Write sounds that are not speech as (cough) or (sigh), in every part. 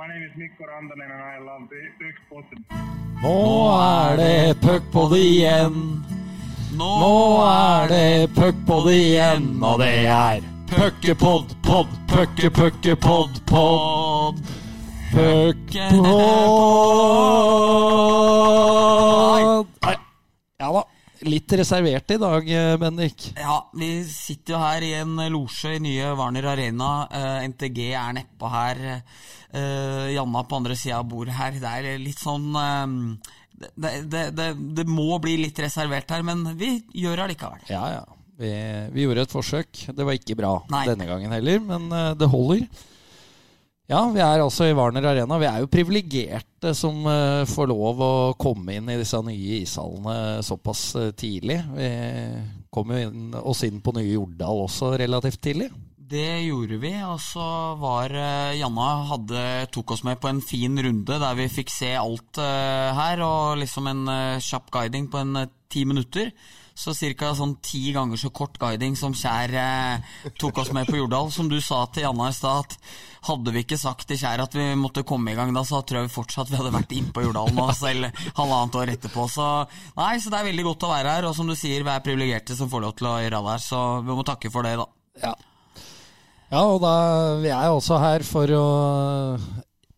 My name is Mikko Rantanen and I love Puckpodden. Nå er det puckpod igjen. Nå er det puckpod igjen, og det er puckepod, pod, pucke, pucke, pod, pod. Puckpod. Litt reservert i dag, eh, Bendik. Ja, vi sitter jo her i en losje i nye Warner Arena. Eh, NTG er nedpå her. Eh, Janna på andre sida av bordet her. Det er litt sånn det, det, det, det må bli litt reservert her, men vi gjør det likevel. Ja, ja. Vi, vi gjorde et forsøk. Det var ikke bra Nei. denne gangen heller, men det holder. Ja, vi er altså i Warner Arena. Vi er jo privilegerte som eh, får lov å komme inn i disse nye ishallene såpass eh, tidlig. Vi kom jo inn, oss inn på nye Jordal også relativt tidlig. Det gjorde vi, og så var eh, Janna hadde, tok oss med på en fin runde der vi fikk se alt her, og liksom en kjapp guiding på en ti minutter. Så ca. sånn ti ganger så kort guiding som Kjær eh, tok oss med på Jordal. Som du sa til Janna i stad, at hadde vi ikke sagt til Kjær at vi måtte komme i gang da, så tror jeg vi fortsatt vi hadde vært inne på Jordal nå, selv halvannet år etterpå. Så nei, så det er veldig godt å være her, og som du sier, vi er privilegerte som får lov til å gjøre det her, så vi må takke for det, da. Ja. Ja, og da, vi er også her for å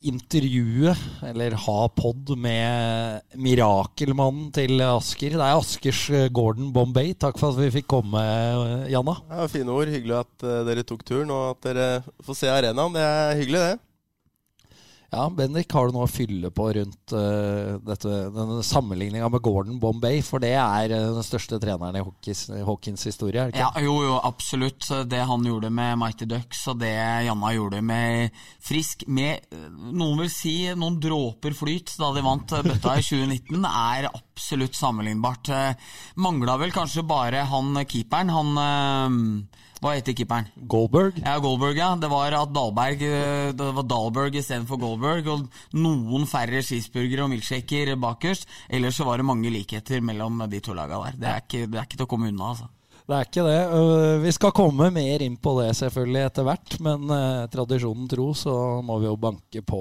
intervjue, eller ha pod med mirakelmannen til Asker. Det er Askers eh, Gordon Bombay. Takk for at vi fikk komme, eh, Janna. Ja, Fine ord. Hyggelig at eh, dere tok turen, og at dere får se arenaen. Det er hyggelig, det. Ja, Bendik, har du noe å fylle på rundt uh, dette, denne sammenligninga med Gordon Bombay? For det er uh, den største treneren i Hawkins, Hawkins historie, Ja, jo, jo, absolutt. Det han gjorde med Mighty Ducks, og det Janna gjorde med Frisk, med eh, noen vil si noen dråper flyt da de vant bøtta i 2019, er absolutt sammenlignbart. Eh, Mangla vel kanskje bare han keeperen, han eh, Hva heter keeperen? Goldberg? Ja, Goldberg, ja. Det var at Dahlberg eh, Det var Dahlberg istedenfor Goldberg, og noen færre cheeseburgere og milkshaker bakerst. Ellers så var det mange likheter mellom de to laga der. Det er ikke, det er ikke til å komme unna, altså. Det er ikke det. Vi skal komme mer inn på det selvfølgelig etter hvert, men tradisjonen tro så må vi jo banke på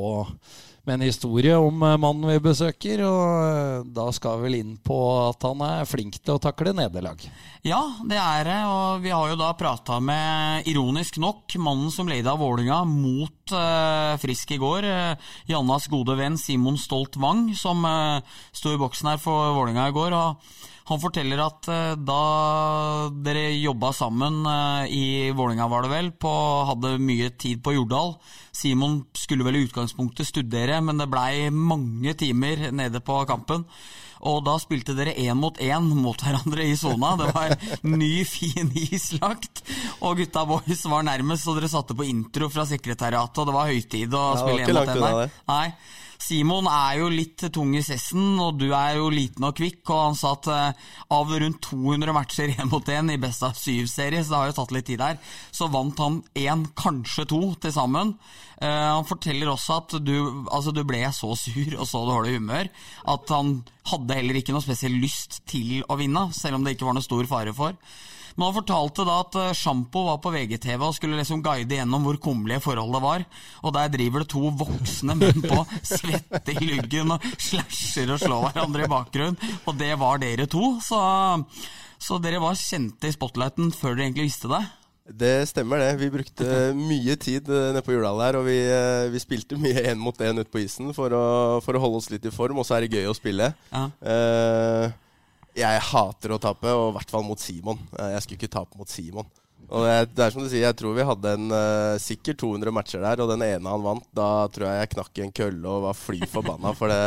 med en historie om eh, mannen vi besøker. Og eh, da skal vi vel inn på at han er flink til å takle nederlag. Ja, det er det, og vi har jo da prata med, ironisk nok, mannen som leda Vålinga mot eh, Frisk i går. eh, Jannas gode venn Simon Stolt Wang, som uh, sto i boksen her for Vålinga i går. og han forteller at eh, da dere jobba sammen eh, i Vålinga var det vel, på, hadde mye tid på Jordal Simon skulle vel i utgangspunktet studere, men det blei mange timer nede på kampen. Og da spilte dere én mot én mot hverandre i sona. Det var ny, fin islagt. Og gutta boys var nærmest, så dere satte på intro fra sekretariatet, og det var høytid å Ja, spille én mot én der. Nei. Simon er jo litt tung i sessen, og du er jo liten og kvikk. Og han satt eh, av rundt 200 matcher (laughs) én mot én i Best av syv-serie, så det har jo tatt litt tid der, så vant han én, kanskje to, til sammen. Eh, han forteller også at du, altså du ble så sur og så dårlig humør at han hadde heller ikke noe spesiell lyst til å vinne, selv om det ikke var noe stor fare for. Men han fortalte da at eh, Sjampo var på VGTV og skulle liksom guide gjennom hvor kummerlige forholdet var. Og der driver det to voksne menn på, (laughs) svette i luggen og slasher og slår hverandre i bakgrunnen. Og det var dere to, så, så dere var kjente i spotlighten før dere egentlig visste det. Det stemmer, det. Vi brukte mye tid eh, nede på Jordal her, og vi, eh, vi spilte mye én mot én ute på isen for å, for å holde oss litt i form, og så er det gøy å spille. Ja. Eh, jeg hater å tape, og i hvert fall mot Simon. Eh, jeg skulle ikke tape mot Simon. Og det, det er som du sier, Jeg tror vi hadde en uh, sikkert 200 matcher der, og den ene han vant, da tror jeg jeg knakk i en kølle og var fly forbanna. For det,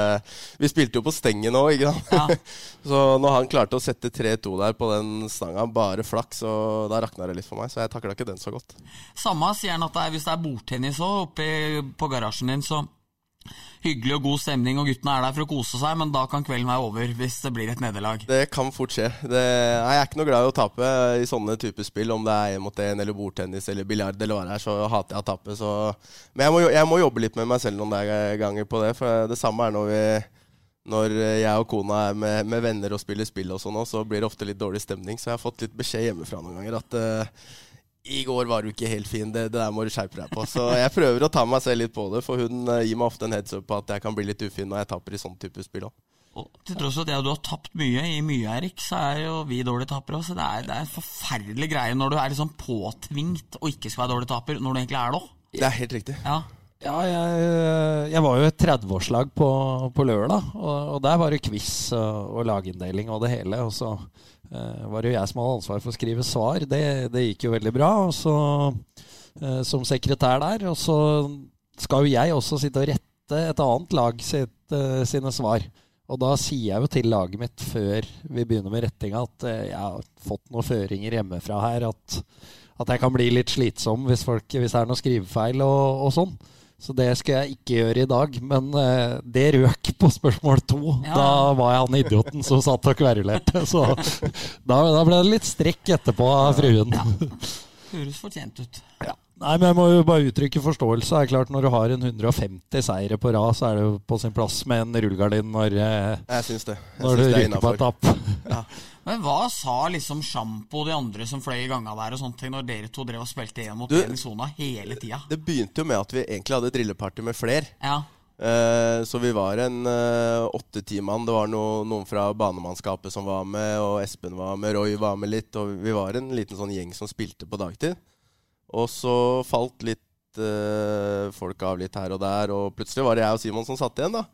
vi spilte jo på stengen òg, ikke sant. Ja. (laughs) Så når han klarte å sette 3-2 der på den stanga, bare flaks, og da rakna det litt for meg. Så jeg takla ikke den så godt. Samme sier han at det er, hvis det er bordtennis òg oppe på garasjen din, så hyggelig og god stemning, og guttene er der for å kose seg, men da kan kvelden være over hvis det blir et nederlag. Det kan fort skje. Det, jeg er ikke noe glad i å tape i sånne typer spill. Om det er én mot én eller bordtennis eller biljard eller hva det er, så hater jeg å tape. Så. Men jeg må, jeg må jobbe litt med meg selv noen ganger på det. For det samme er når vi når jeg og kona er med, med venner og spiller spill og sånn, så blir det ofte litt dårlig stemning. Så jeg har fått litt beskjed hjemmefra noen ganger at eh, i går var du ikke helt fin, det, det der må du skjerpe deg på. Så jeg prøver å ta meg selv litt på det, for hun eh, gir meg ofte en heads up på at jeg kan bli litt ufin når jeg taper i sånn type spill òg. Og til tross for at jeg, du har tapt mye i mye, Erik, så er jo vi dårlige tapere også. Det er, det er en forferdelig greie når du er liksom påtvingt og ikke skal være dårlig taper, når du egentlig er det òg. Det er helt riktig. Ja. Ja, jeg, jeg var jo et 30-årslag på, på lørdag, og, og der var det quiz og, og laginndeling og det hele. Og så eh, var det jo jeg som hadde ansvar for å skrive svar. Det, det gikk jo veldig bra. Og så eh, som sekretær der. Og så skal jo jeg også sitte og rette et annet lag sitt, eh, sine svar. Og da sier jeg jo til laget mitt før vi begynner med rettinga, at eh, jeg har fått noen føringer hjemmefra her. At, at jeg kan bli litt slitsom hvis, folk, hvis det er noe skrivefeil og, og sånn. Så det skal jeg ikke gjøre i dag. Men eh, det røk på spørsmål to. Ja. Da var jeg han idioten som satt og kverulerte. (laughs) Så da, da ble det litt strekk etterpå av fruen. (laughs) Høres fortjent ut. Nei, men jeg må jo bare uttrykke forståelse. Det er klart Når du har en 150 seire på rad, så er det jo på sin plass med en rullegardin når, eh, Jeg synes det. Jeg når du det er ryker på et tapp. (laughs) Men hva sa liksom Sjampo og de andre som fløy i ganga der og sånne ting, når dere to drev og spilte én mot én i sona hele tida? Det begynte jo med at vi egentlig hadde drilleparty med flere. Ja. Eh, så vi var en uh, åtte-ti mann. Det var no, noen fra banemannskapet som var med, og Espen var med, Roy var med litt. Og vi var en liten sånn gjeng som spilte på dagtid. Og så falt litt eh, folk av litt her og der, og plutselig var det jeg og Simon som satt igjen. da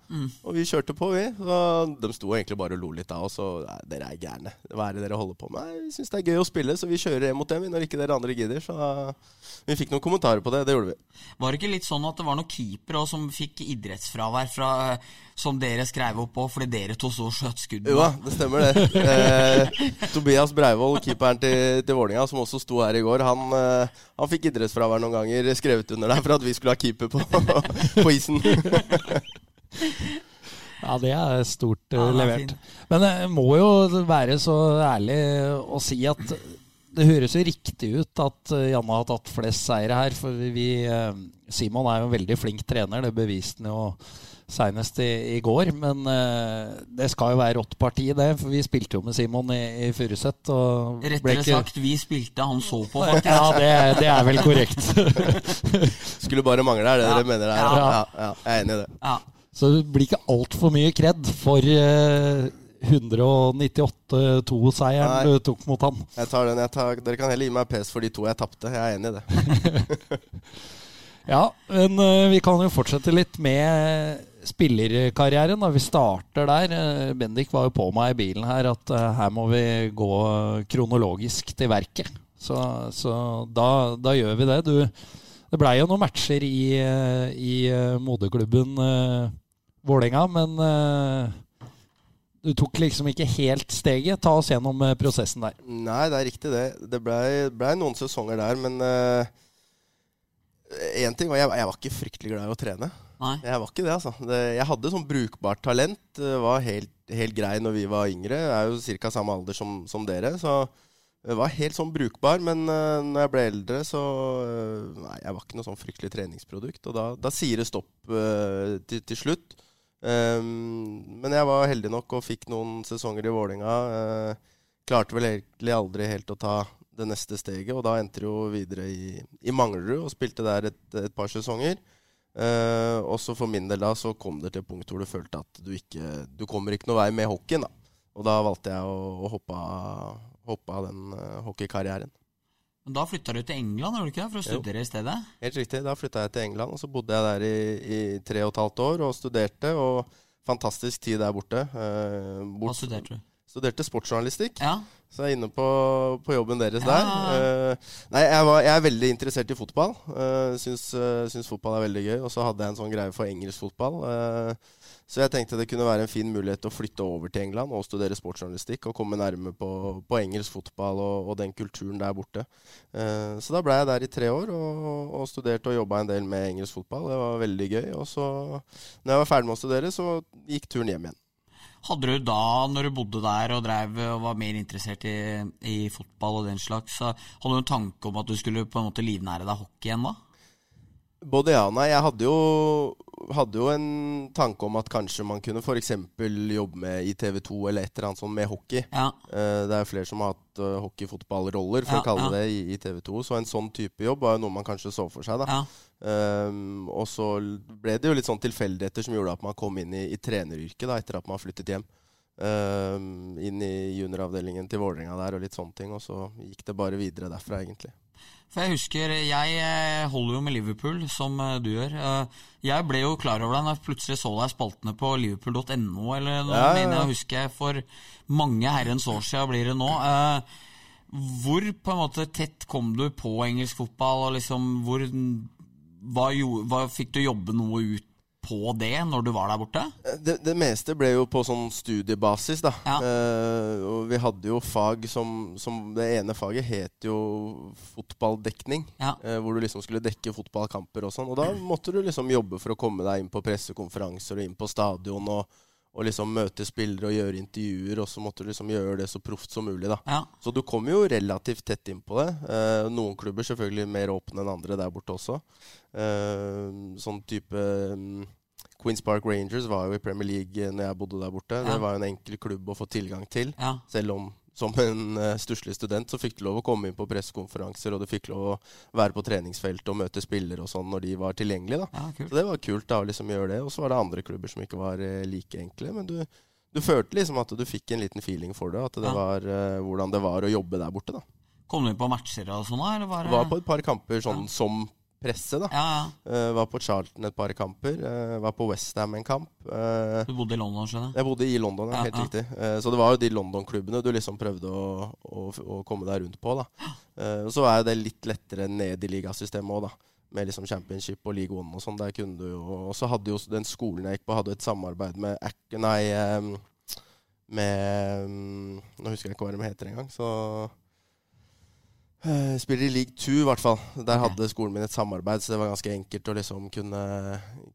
Og vi kjørte på, vi. Så de sto egentlig bare og lo litt av oss. Og nei, dere er gærne. Hva er det dere holder på med? Nei, Vi syns det er gøy å spille, så vi kjører en mot dem når ikke dere andre gidder. Så vi fikk noen kommentarer på det. Det gjorde vi. Var det ikke litt sånn at det var noen keepere som fikk idrettsfravær fra, eh, som dere skrev opp på fordi dere to så skjøt skudd? Jo da, det stemmer det. (laughs) Eh, Tobias Breivoll, keeperen til, til Vålinga, som også sto her i går, han, eh, han fikk idrettsfravær noen ganger skrevet under der for at vi skulle ha keeper på, på isen. (laughs) Ja, det er stort eh, Ja, det er levert. Fin. Men jeg må jo være så ærlig å si at det høres jo riktig ut at eh, Janne har tatt flest seire her. For vi eh, Simon er jo en veldig flink trener, det beviste han jo senest i, i går. Men uh, det skal jo være rått parti, det. For vi spilte jo med Simon i, i Furuset. og Rettere ikke- sagt, vi spilte, han så på, faktisk. Ja, det, det er vel korrekt. (laughs) Skulle bare mangle, er det Ja. dere mener der? Ja. Ja, ja, jeg er enig i det. Ja. Så det blir ikke altfor mye kred for uh, 198-2-seieren du tok mot han. Jeg tar den, jeg tar, dere kan heller gi meg pes for de to jeg tapte. Jeg er enig i det. (laughs) Ja, men uh, vi kan jo fortsette litt med spillerkarrieren. Da. Vi starter der. Eh, Bendik var jo på meg i bilen her at eh, her må vi gå kronologisk til verket. Så, så da, da gjør vi det. Du, det blei jo noen matcher i, eh, i moderklubben uh, Vålerenga, men uh, du tok liksom ikke helt steget. Ta oss gjennom prosessen der. Nei, det er riktig det. Det blei ble noen sesonger der, men én ting var jeg, jeg var ikke fryktelig glad i å trene. Nei. Jeg var ikke det, altså. Det, jeg hadde sånn brukbart talent. Det var helt, helt grei når vi var yngre. Jeg er jo ca. samme alder som, som dere, så det var helt sånn brukbar. Men uh, når jeg ble eldre, så uh, Nei, jeg var ikke noe sånn fryktelig treningsprodukt. Og da, da sier det stopp uh, til, til slutt. Um, men jeg var heldig nok og fikk noen sesonger i Vålinga. Klarte vel egentlig aldri helt å ta det neste steget, og da endte det jo videre i, i Manglerud og spilte der et, et par sesonger. Uh, og så for min del da så kom det til et punkt hvor du følte at du ikke Du kommer ikke noe vei med hockeyen. da Og da valgte jeg å, å hoppe, av, hoppe av den uh, hockeykarrieren. Men da flytta du til England, gjorde du ikke det, for å Jo. studere i stedet? Helt riktig. Da flytta jeg til England, og så bodde jeg der i, i tre og et halvt år og studerte. Og fantastisk tid der borte. Uh, Hva studerte du? Studerte sportsjournalistikk. Ja. Så jeg er inne på, på jobben deres Ja. der. Eh, nei, jeg, var, jeg er veldig interessert i fotball. Uh, syns, uh, syns fotball er veldig gøy. Og så hadde jeg en sånn greie for engelsk fotball. Uh, så jeg tenkte det kunne være en fin mulighet til å flytte over til England og studere sportsjournalistikk og komme nærme på, på engelsk fotball og, og den kulturen der borte. Så da ble jeg der i tre år og, og studerte og jobba en del med engelsk fotball. Det var veldig gøy. Og så, når jeg var ferdig med å studere, så gikk turen hjem igjen. Hadde du da, når du bodde der og drev og var mer interessert i, i fotball og den slags, så hadde du en tanke om at du skulle på en måte livnære deg hockey igjen da? Både ja og nei. Jeg hadde jo hadde jo en tanke om at kanskje man kunne f.eks. jobbe med i TV 2 eller et eller annet sånt med hockey. Ja. Eh, det er flere som har hatt uh, hockeyfotballroller, for Ja, å kalle ja. det, i, TV 2. Så en sånn type jobb var jo noe man kanskje så for seg. da. ja. Ehm, og så ble det jo litt sånn tilfeldigheter som gjorde at man kom inn i, i treneryrket da, etter at man flyttet hjem. Um, inn i junioravdelingen til Vålerenga der og litt sånne ting. Og så gikk det bare videre derfra, egentlig. For jeg husker, jeg eh, holder jo med Liverpool, som eh, du gjør. Eh, Jeg ble jo klar over deg når jeg plutselig så deg spaltene på liverpool.no, eller noe, Ja, ja, ja. jeg husker jeg for mange herrens år siden blir det nå. Hvor på en måte tett kom du på engelsk fotball, og liksom hvor hva, hva Fikk du jobbe noe ut på det når du var der borte? Det, det meste ble jo på sånn studiebasis, da. Ja. Eh, og vi hadde jo fag som, som Det ene faget het jo fotballdekning. Ja. eh, hvor du liksom skulle dekke fotballkamper og sånn. Og da måtte du liksom jobbe for å komme deg inn på pressekonferanser og inn på stadion og, og liksom møte spillere og gjøre intervjuer. Og så måtte du liksom gjøre det så proft som mulig, da. Ja. Så du kom jo relativt tett inn på det. Eh, noen klubber selvfølgelig mer åpne enn andre der borte også. Eh, sånn type mm, Queens Park Rangers var jo i Premier League når jeg bodde der borte. Ja. Det var jo en enkel klubb å få tilgang til. ja. Selv om som en uh, stusslig student så fikk du lov å komme inn på pressekonferanser, og du fikk lov å være på treningsfeltet og møte spillere og sånn når de var tilgjengelige. da. ja. Så det var kult da å liksom gjøre det. Og så var det andre klubber som ikke var eh, like enkle. Men du, du følte liksom at du fikk en liten feeling for det. At det var uh, hvordan det var å jobbe der borte. da. Kom du inn på matcher og sånn? Eller det... Var på et par kamper sånn som presse, da. Ja, ja. Uh, var på Charlton et par kamper. Uh, var på Westham en kamp. Uh, Du bodde i London, skjønner jeg. jeg bodde i London, ja, helt riktig. Så det var jo de London-klubbene du liksom prøvde å, å, å komme deg rundt på. da. Så er jo det litt lettere ned i ligasystemet òg, da. Med liksom championship og league one og sånn. Der kunne du jo Og så hadde jo den skolen jeg gikk på, hadde et samarbeid med Nei, um, med um, Nå husker jeg ikke hva de heter engang. Så Spiller i league two, i hvert fall. Der hadde skolen min et samarbeid, så det var ganske enkelt å liksom kunne,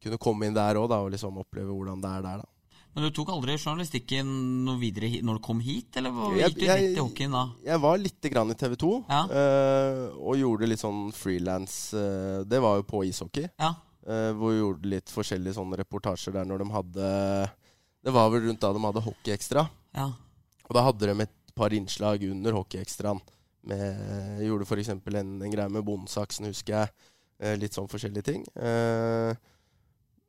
kunne komme inn der òg, og liksom oppleve hvordan det er der, da. Men du tok aldri journalistikken noe videre når du kom hit, eller gikk du jeg- rett i hockeyen da? Jeg var litt grann i TV 2, Ja. uh, og gjorde litt sånn frilans uh, Det var jo på ishockey, Ja. Uh, hvor vi gjorde litt forskjellige sånne reportasjer der når de hadde Det var vel rundt da de hadde Hockeyekstra. ja. Og da hadde de et par innslag under Hockeyekstraen. Med- Jeg gjorde f.eks. En, en greie med Bondesaksen, husker jeg. Eh, litt sånn forskjellige ting. Eh,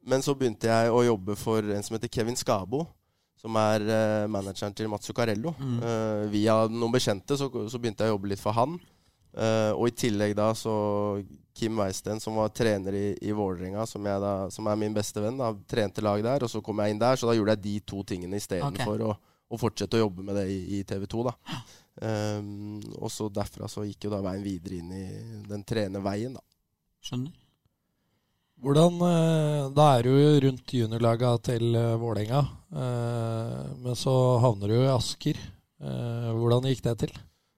men så begynte jeg å jobbe for en som heter Kevin Skabo. Som er eh, manageren til Mats Zuccarello. Mm. Eh, via noen bekjente så, så begynte jeg å jobbe litt for han. Eh, og i tillegg da så Kim Weisten, som var trener i, i Vålerenga, som, da- som er min beste venn, da, trente lag der. Og så kom jeg inn der, så da gjorde jeg de to tingene istedenfor Ok. å, å fortsette å jobbe med det i, i TV 2. da. Um, og så derfra så gikk jo da veien videre inn i den trenerveien, da. Skjønner. Hvordan eh, Da er du jo rundt juniorlaga til eh, Vålerenga, eh, men så havner du jo i Asker. Eh, Hvordan gikk det til?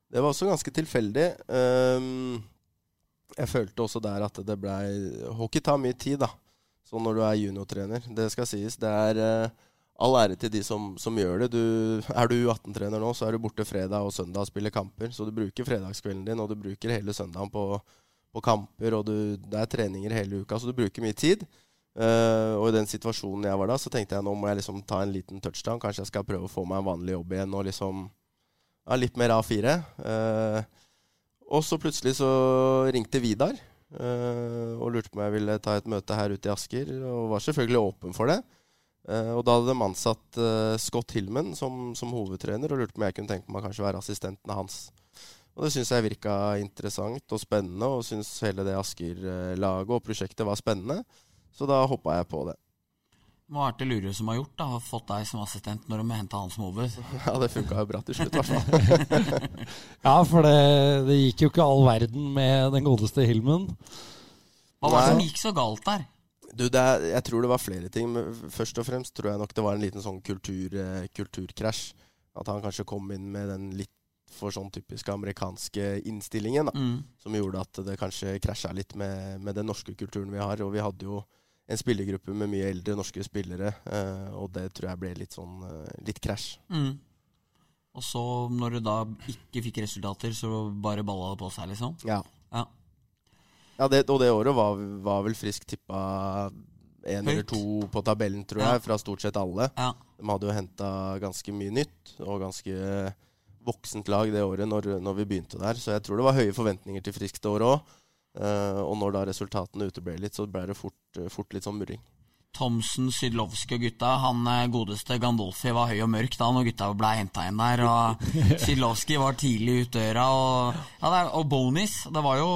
Det var også ganske tilfeldig. Um, jeg følte også der at det blei Hockey tar mye tid, da. Så når du er juniortrener. Det skal sies. Det er all ære til de som, som gjør det. Du, er du U18-trener nå, så er du borte fredag og søndag og spiller kamper. Så du bruker fredagskvelden din, og du bruker hele søndagen på, på kamper, og du, det er treninger hele uka, så du bruker mye tid. Uh, og i den situasjonen jeg var da, så tenkte jeg nå må jeg liksom ta en liten touchdown. Kanskje jeg skal prøve å få meg en vanlig jobb igjen og liksom ja, litt mer A4. Uh, og så plutselig så ringte Vidar uh, og lurte på om jeg ville ta et møte her ute i Asker, og var selvfølgelig åpen for det. Eh, og da hadde de ansatt eh, Scott Hillman som, som hovedtrener, og lurte på om jeg kunne tenke meg kanskje være assistenten hans. Og det syns jeg virka interessant og spennende, og syns hele det Asker-laget og prosjektet var spennende. Så da hoppa jeg på det. Hva er det Lurøy som har gjort? da? Har fått deg som assistent når de henta han som hoved? (laughs) Ja, det funka jo bra til slutt, i hvert fall. (laughs) Ja, for det, det gikk jo ikke all verden med den godeste Hilmen. Hva var det som gikk så galt der? Du, det er, jeg tror det var flere ting. Men først og fremst tror jeg nok det var en liten sånn kultur, eh, kulturkrasj. At han kanskje kom inn med den litt for sånn typiske amerikanske innstillingen. Da, Mm. Som gjorde at det kanskje krasja litt med, med den norske kulturen vi har. Og vi hadde jo en spillergruppe med mye eldre norske spillere, eh, og det tror jeg ble litt sånn eh, litt krasj. Mm. Og så, når du da ikke fikk resultater, så bare balla det på seg, liksom? Ja. Ja. Ja, det, og det året var, var vel frisk tippa én eller to på tabellen, tror Ja. jeg, fra stort sett alle. Ja. De hadde jo henta ganske mye nytt, og ganske voksent lag det året når, når vi begynte der. Så jeg tror det var høye forventninger til Frisk det året òg. og når da resultatene uteble litt, så ble det fort, fort litt sånn murring. Thomsen, Sydlovskij og gutta. Han eh, godeste Gandolfi var høy og mørk da når gutta ble henta inn der. Og (laughs) Sydlovskij var tidlig ute døra. Og, ja, og Bonis. Det var jo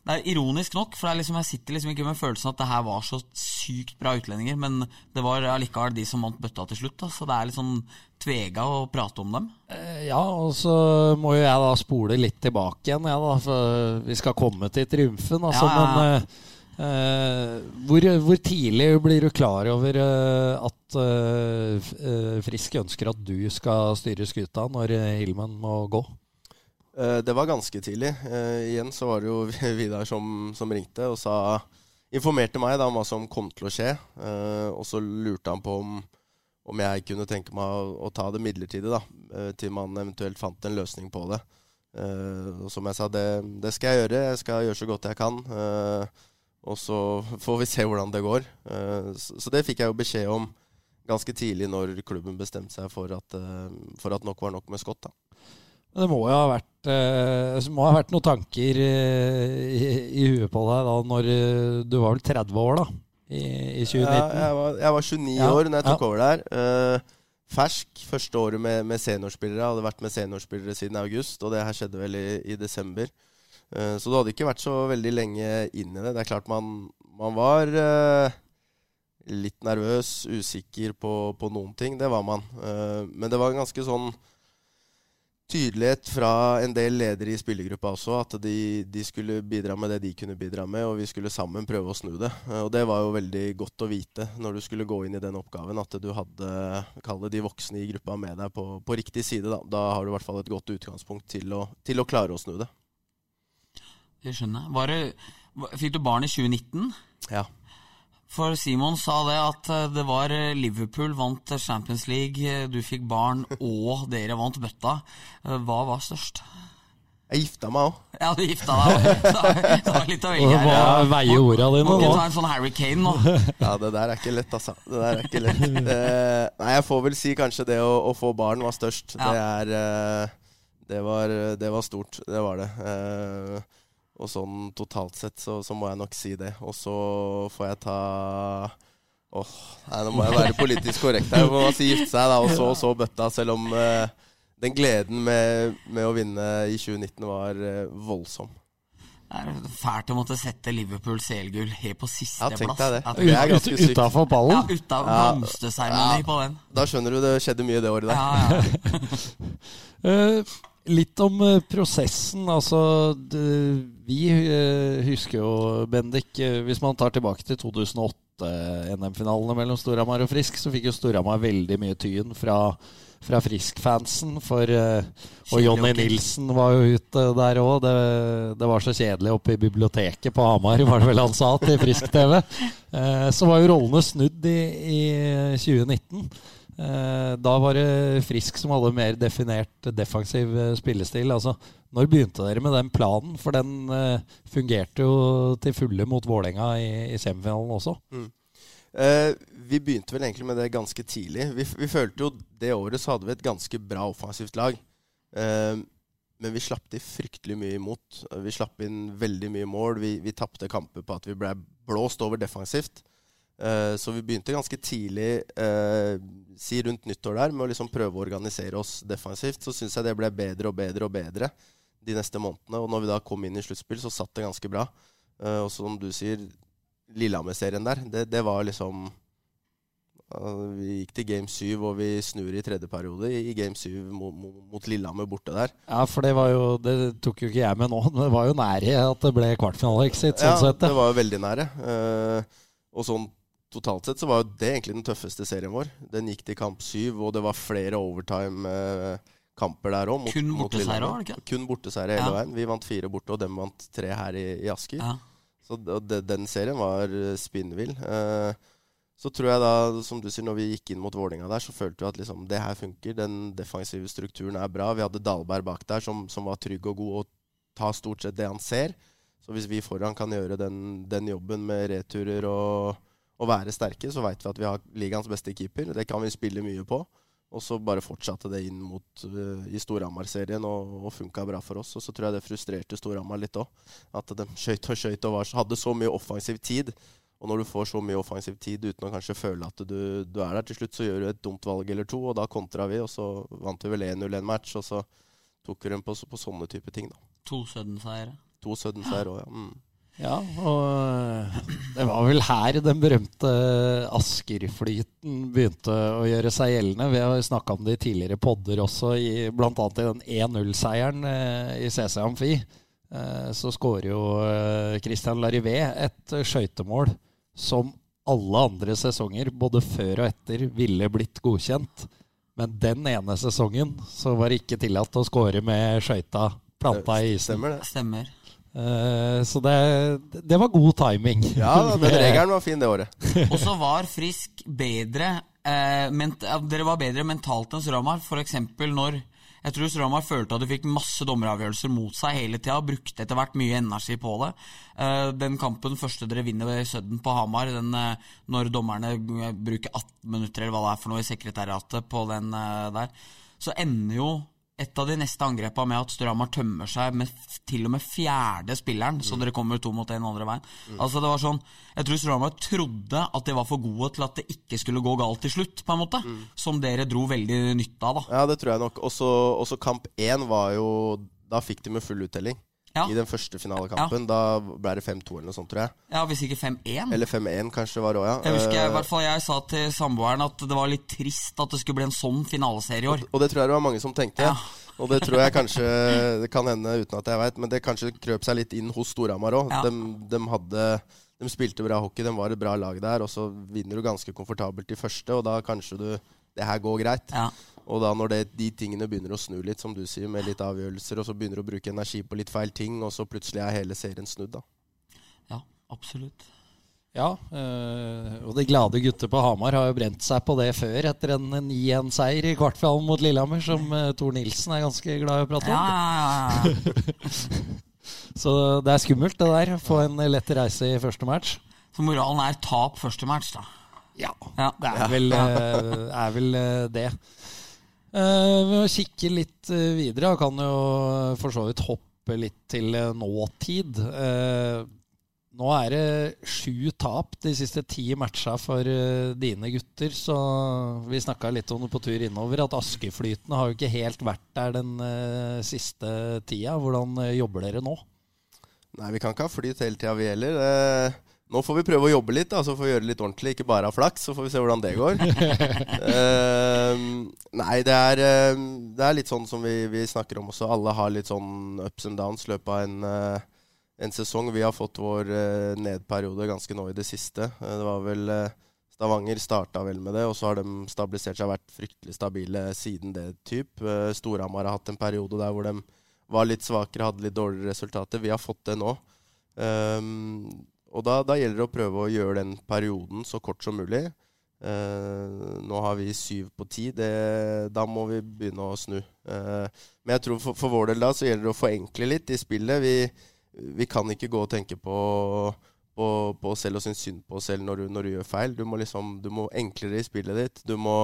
det er ironisk nok, for liksom, jeg sitter liksom ikke med følelsen at det her var så sykt bra utlendinger, men det var allikevel de som vant bøtta til slutt. Da, så det er litt sånn tvega å prate om dem. Eh, Ja, og så må jo jeg da spole litt tilbake igjen, ja, da, for vi skal komme til triumfen. Altså, Ja, ja. Men eh, hvor, hvor tidlig blir du klar over uh, at uh, Frisk ønsker at du skal styre skuta når Hilman må gå? Eh, Det var ganske tidlig. Eh, igjen så var det jo (laughs) Vidar som, som ringte og sa Informerte meg da om hva som kom til å skje. Eh, og så lurte han på om, om jeg kunne tenke meg å, å ta det midlertidig, da. til man eventuelt fant en løsning på det. Og som jeg sa, det, det skal jeg gjøre. Jeg skal gjøre så godt jeg kan. Og så får vi se hvordan det går. Så, det fikk jeg jo beskjed om ganske tidlig når klubben bestemte seg for at, for at nok var nok med Scott. da. Det må jo ha vært, eh, det må ha vært noen tanker eh, i, i huet på deg da når eh, du var vel 30 år da, i, i 2019? Ja, jeg, var, jeg var 29 Ja, år når jeg tok ja. over der. Uh, fersk. Første året med, med seniorspillere. Jeg hadde vært med seniorspillere siden august, og det her skjedde vel i, i desember. Uh, så du hadde ikke vært så veldig lenge inn i det. Det er klart man, man var uh, litt nervøs, usikker på, på noen ting. Det var man. Men det var en ganske sånn tydelighet fra en del ledere i spillergruppa også, at de, de skulle bidra med det de kunne bidra med, og vi skulle sammen prøve å snu det. Eh, Og det var jo veldig godt å vite når du skulle gå inn i den oppgaven, at du hadde kall de voksne i gruppa med deg på, på riktig side. Da. da har du i hvert fall et godt utgangspunkt til å, til å klare å snu det. Det skjønner jeg. Var det, fikk du barn i 2019? Ja. For Simon sa det at eh, det var eh, Liverpool vant Champions League, eh, du fikk barn, (laughs) og dere vant bøtta. Hva var størst? Jeg gifta meg òg. Ja, du gifta deg. (laughs) Det var litt å velge her. hva veier orda dine Må ikke ta en sånn Harry Kane nå. (laughs) Ja, det der er ikke lett, altså. Det der er ikke lett. Eh, nei, jeg får vel si kanskje det å, å få barn var størst. Ja. Det er det, var, det var stort. Det var det. Eh, og sånn totalt sett så, så må jeg nok si det. Og så får jeg ta Åh, nei, nå må jeg være politisk korrekt her. Man må si gifte seg, da, og så, og så bøtta. Selv om eh, den gleden med, med å vinne i 2019 var eh, voldsom. Det er fælt å måtte sette Liverpool CL-gull helt på Ja, sisteplass. tenk det. Ja, Det er. Utafor ja, pallen? uten Ja. blomsterseremoni Ja. på den. Da skjønner du det skjedde mye det året der. Ja, ja. (laughs) (laughs) Litt om eh, prosessen. Altså, vi eh, husker jo, Bendik, eh, hvis man tar tilbake til 2008-NM-finalene mellom Storhamar og Frisk, så fikk jo Storhamar veldig mye tyn fra, fra Frisk-fansen. For Og Jonny. Nilsen var jo ute der òg. Det, det var så kjedelig oppe i biblioteket på Hamar, var det vel han sa, til Frisk-TV. (laughs) Så var jo rollene snudd i, i 2019. Eh, Da var det Frisk som hadde mer definert defensiv eh, spillestil. Altså, når begynte dere med den planen? For den eh, fungerte jo til fulle mot Vålerenga i, i semifinalen også. Eh, vi begynte vel egentlig med det ganske tidlig. Vi, vi følte jo det året så hadde vi et ganske bra offensivt lag. Eh, men vi slapp de fryktelig mye imot. Vi slapp inn veldig mye mål. Vi, vi tapte kamper på at vi ble blåst over defensivt. Eh, så vi begynte ganske tidlig, eh, si rundt nyttår der, med å liksom prøve å organisere oss defensivt. Så syns jeg det ble bedre og bedre og bedre de neste månedene. Og når vi da kom inn i sluttspill, så satt det ganske bra. Eh, og som du sier, Lillehammer-serien der, det, det var liksom ja, Vi gikk til game 7, og vi snur i tredje periode i, game 7 mot, mot, Lillehammer borte der. Ja, for det var jo Det tok jo ikke jeg med nå, (laughs) men det var jo nære at det ble kvartfinale-exit. Sånn ja, sett, det var jo veldig nære. Eh, og sånn totalt sett så var jo det egentlig den tøffeste serien vår. Den gikk til kamp syv, og det var flere overtime-kamper der òg. Kun borteseier var det ikke? Kun borteseier hele Ja. veien. Vi vant fire borte, og dem vant tre her i, i Asker. Ja. Så det, den serien var eh, spinnvill. Eh, så tror jeg da, som du sier, når vi gikk inn mot Vålinga der, så følte vi at liksom, det her funker. Den defensive strukturen er bra. Vi hadde Dalberg bak der som, som var trygg og god og tar stort sett det han ser. Så hvis vi foran kan gjøre den, den jobben med returer og, å være sterke, så veit vi at vi har ligaens beste keeper. Det kan vi spille mye på. Og så bare fortsatte det inn mot uh, i Storhamar-serien og, og funka bra for oss. Og så tror jeg det frustrerte Storhamar litt òg. At de skøyt og skøyt og var, hadde så mye offensiv tid. Og når du får så mye offensiv tid uten å kanskje føle at du, du er der til slutt, så gjør du et dumt valg eller to, og da kontra vi, og så vant vi vel 1-0 en match, og så tok vi dem på, på sånne type ting, da. To Sudden-seiere. To Sudden-seier òg, ja. Mm. Ja, og (clears throat) det var vel her den berømte Asker-flyten begynte å gjøre seg gjeldende. Vi har snakka om det i tidligere podder også, bl.a. i den 1-0-seieren eh, i CC Amfi. Eh, så skårer jo eh, Christian Larivé et skøytemål som alle andre sesonger, både før og etter, ville blitt godkjent. Men den ene sesongen så var det ikke tillatt å skåre med skøyta planta i isen. Stemmer det. Stemmer. Uh, så det, det, var god timing. Ja, den (laughs) regelen var fin det året. (laughs) Og så var Frisk bedre eh, ment, Dere var bedre mentalt enn Storhamar. F.eks. når jeg tror Sramar følte at de fikk masse dommeravgjørelser mot seg hele tida. Brukte etter hvert mye energi på det. Eh, den kampen første dere vinner ved Sudden på Hamar, den, eh, når dommerne bruker 18 minutter eller hva det er for noe i sekretariatet på den eh, der, så ender jo et av de neste angrepene med at Storhamar tømmer seg med til og med fjerde spilleren, mm. så dere kommer to mot én andre veien. Mm. Altså det var sånn, Jeg tror Storhamar trodde at de var for gode til at det ikke skulle gå galt til slutt, på en måte. Mm. Som dere dro veldig nytte av, da. Ja, det tror jeg nok. Også, kamp én var jo Da fikk de med full uttelling. Ja. I den første finalekampen. Ja. Da ble det 5-2 eller noe sånt, tror jeg. Ja, Hvis ikke 5-1? Eller 5-1 kanskje var det òg, ja. Jeg husker jeg, i hvert fall jeg sa til samboeren at det var litt trist at det skulle bli en sånn finaleserie i år. Og, og det tror jeg det var mange som tenkte. Ja. Og det tror jeg kanskje Det kan hende uten at jeg veit, men det kanskje krøp seg litt inn hos Storhamar òg. De, de, hadde de spilte bra hockey, de var et bra lag der, og så vinner du ganske komfortabelt i første, og da kanskje du Det her går greit. Ja. Og da når det, de tingene begynner å snu litt, som du sier, med litt avgjørelser, og så begynner du å bruke energi på litt feil ting, og så plutselig er hele serien snudd, da. Ja, absolutt. Ja, øh, og de glade gutter på Hamar har jo brent seg på det før, etter en 9-1-seier i kvartfinalen mot Lillehammer, som uh, Tor Nilsen er ganske glad i å prate om. Ja, ja, ja, (laughs) så det er skummelt, det der. Få en lett reise i første match. Så moralen er tap første match, da? Ja, det er vel, uh, er vel det. Uh, vi må kikke litt uh, videre. Jeg kan jo for så vidt hoppe litt til nåtid. nå er det sju tap de siste ti matcha for dine gutter. Så vi snakka litt om det på tur innover, at Askeflytene har jo ikke helt vært der den siste tida. Hvordan jobber dere nå? Nei, vi kan ikke ha flyt hele tida, vi heller. Uh, nå får vi prøve å jobbe litt, da, så får vi gjøre det litt ordentlig. Ikke bare ha flaks, så får vi se hvordan det går. uh, (laughs) nei, det er, uh, det er, litt sånn som vi, vi, snakker om også. Alle har litt sånn ups and downs i løpet av en, uh, en, sesong. Vi har fått vår uh, nedperiode ganske nå i det siste. det var vel Stavanger starta vel med det, og så har de stabilisert seg og vært fryktelig stabile siden det typ. Storhamar har hatt en periode der hvor de var litt svakere, hadde litt dårligere resultater. Vi har fått det nå. Um, og da, da, gjelder det å prøve å gjøre den perioden så kort som mulig. Uh, nå har vi syv på ti. Det, da må vi begynne å snu. Uh, men jeg tror for, for, vår del da så gjelder det å forenkle litt i spillet. Vi, vi kan ikke gå og tenke på, på, på oss selv og synes synd på oss selv når du, når du gjør feil. Du må, liksom, du må enklere i spillet ditt. Du må,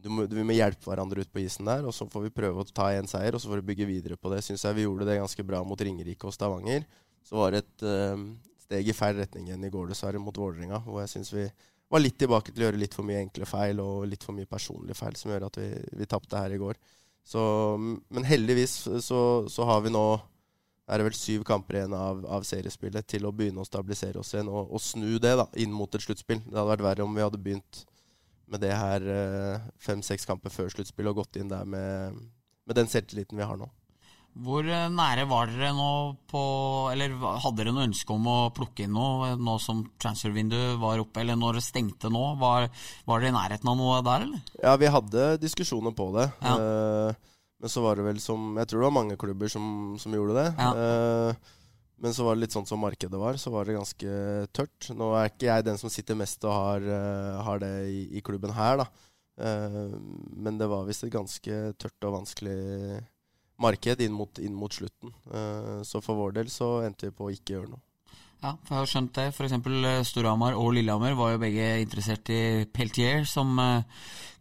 du må, vi må hjelpe hverandre ut på isen der, og så får vi prøve å ta én seier, og så får vi bygge videre på det. Syns jeg vi gjorde det ganske bra mot Ringerike og Stavanger. Så var det et, uh, steg i feil retning igjen i går, dessverre, mot Vålerenga. Hvor jeg syns vi var litt tilbake til å gjøre litt for mye enkle feil og litt for mye personlige feil, som gjør at vi, vi tapte her i går. Så, men heldigvis så, så, har vi nå er det vel syv kamper igjen av, av, seriespillet til å begynne å stabilisere oss igjen og, og snu det da, inn mot et sluttspill. Det hadde vært verre om vi hadde begynt med det her eh, fem-seks kamper før sluttspill og gått inn der med, med den selvtilliten vi har nå. Hvor eh, nære var dere nå på Eller hadde dere noe ønske om å plukke inn noe nå som transfervinduet var oppe, eller når det stengte nå? Var, var dere i nærheten av noe der, eller? Ja, vi hadde diskusjoner på det. Ja. Uh, men så var det vel som Jeg tror det var mange klubber som, som gjorde det. Ja. Uh, men så var det litt sånn som markedet var, så var det ganske tørt. Nå er ikke jeg den som sitter mest og har, uh, har det i, i, klubben her, da. men det var visst et ganske tørt og vanskelig marked inn mot, inn mot slutten. Uh, så for vår del så endte vi på å ikke gjøre noe. Ja, for jeg har skjønt det. F.eks. Storhamar og Lillehammer var jo begge interessert i Peltier, som uh,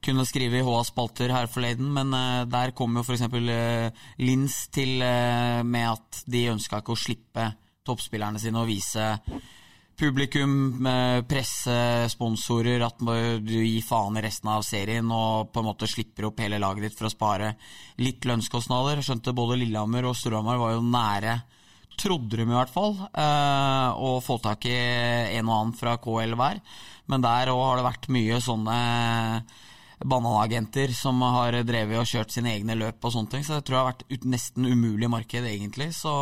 kunne skrive i HAs spalter her forleden, men der kom jo f.eks. Uh, Lins til med at de ønska ikke å slippe toppspillerne sine og vise publikum, presse, sponsorer, at du gir faen i resten av serien og på en måte slipper opp hele laget ditt for å spare litt lønnskostnader. Skjønte både Lillehammer og Storhamar var jo nære trodde de i hvert fall, å få tak i en og annen fra KL hver. Men der òg har det vært mye sånne bananagenter som har drevet og kjørt sine egne løp og sånne ting. Så det tror jeg har vært ut, nesten umulig marked, egentlig. Så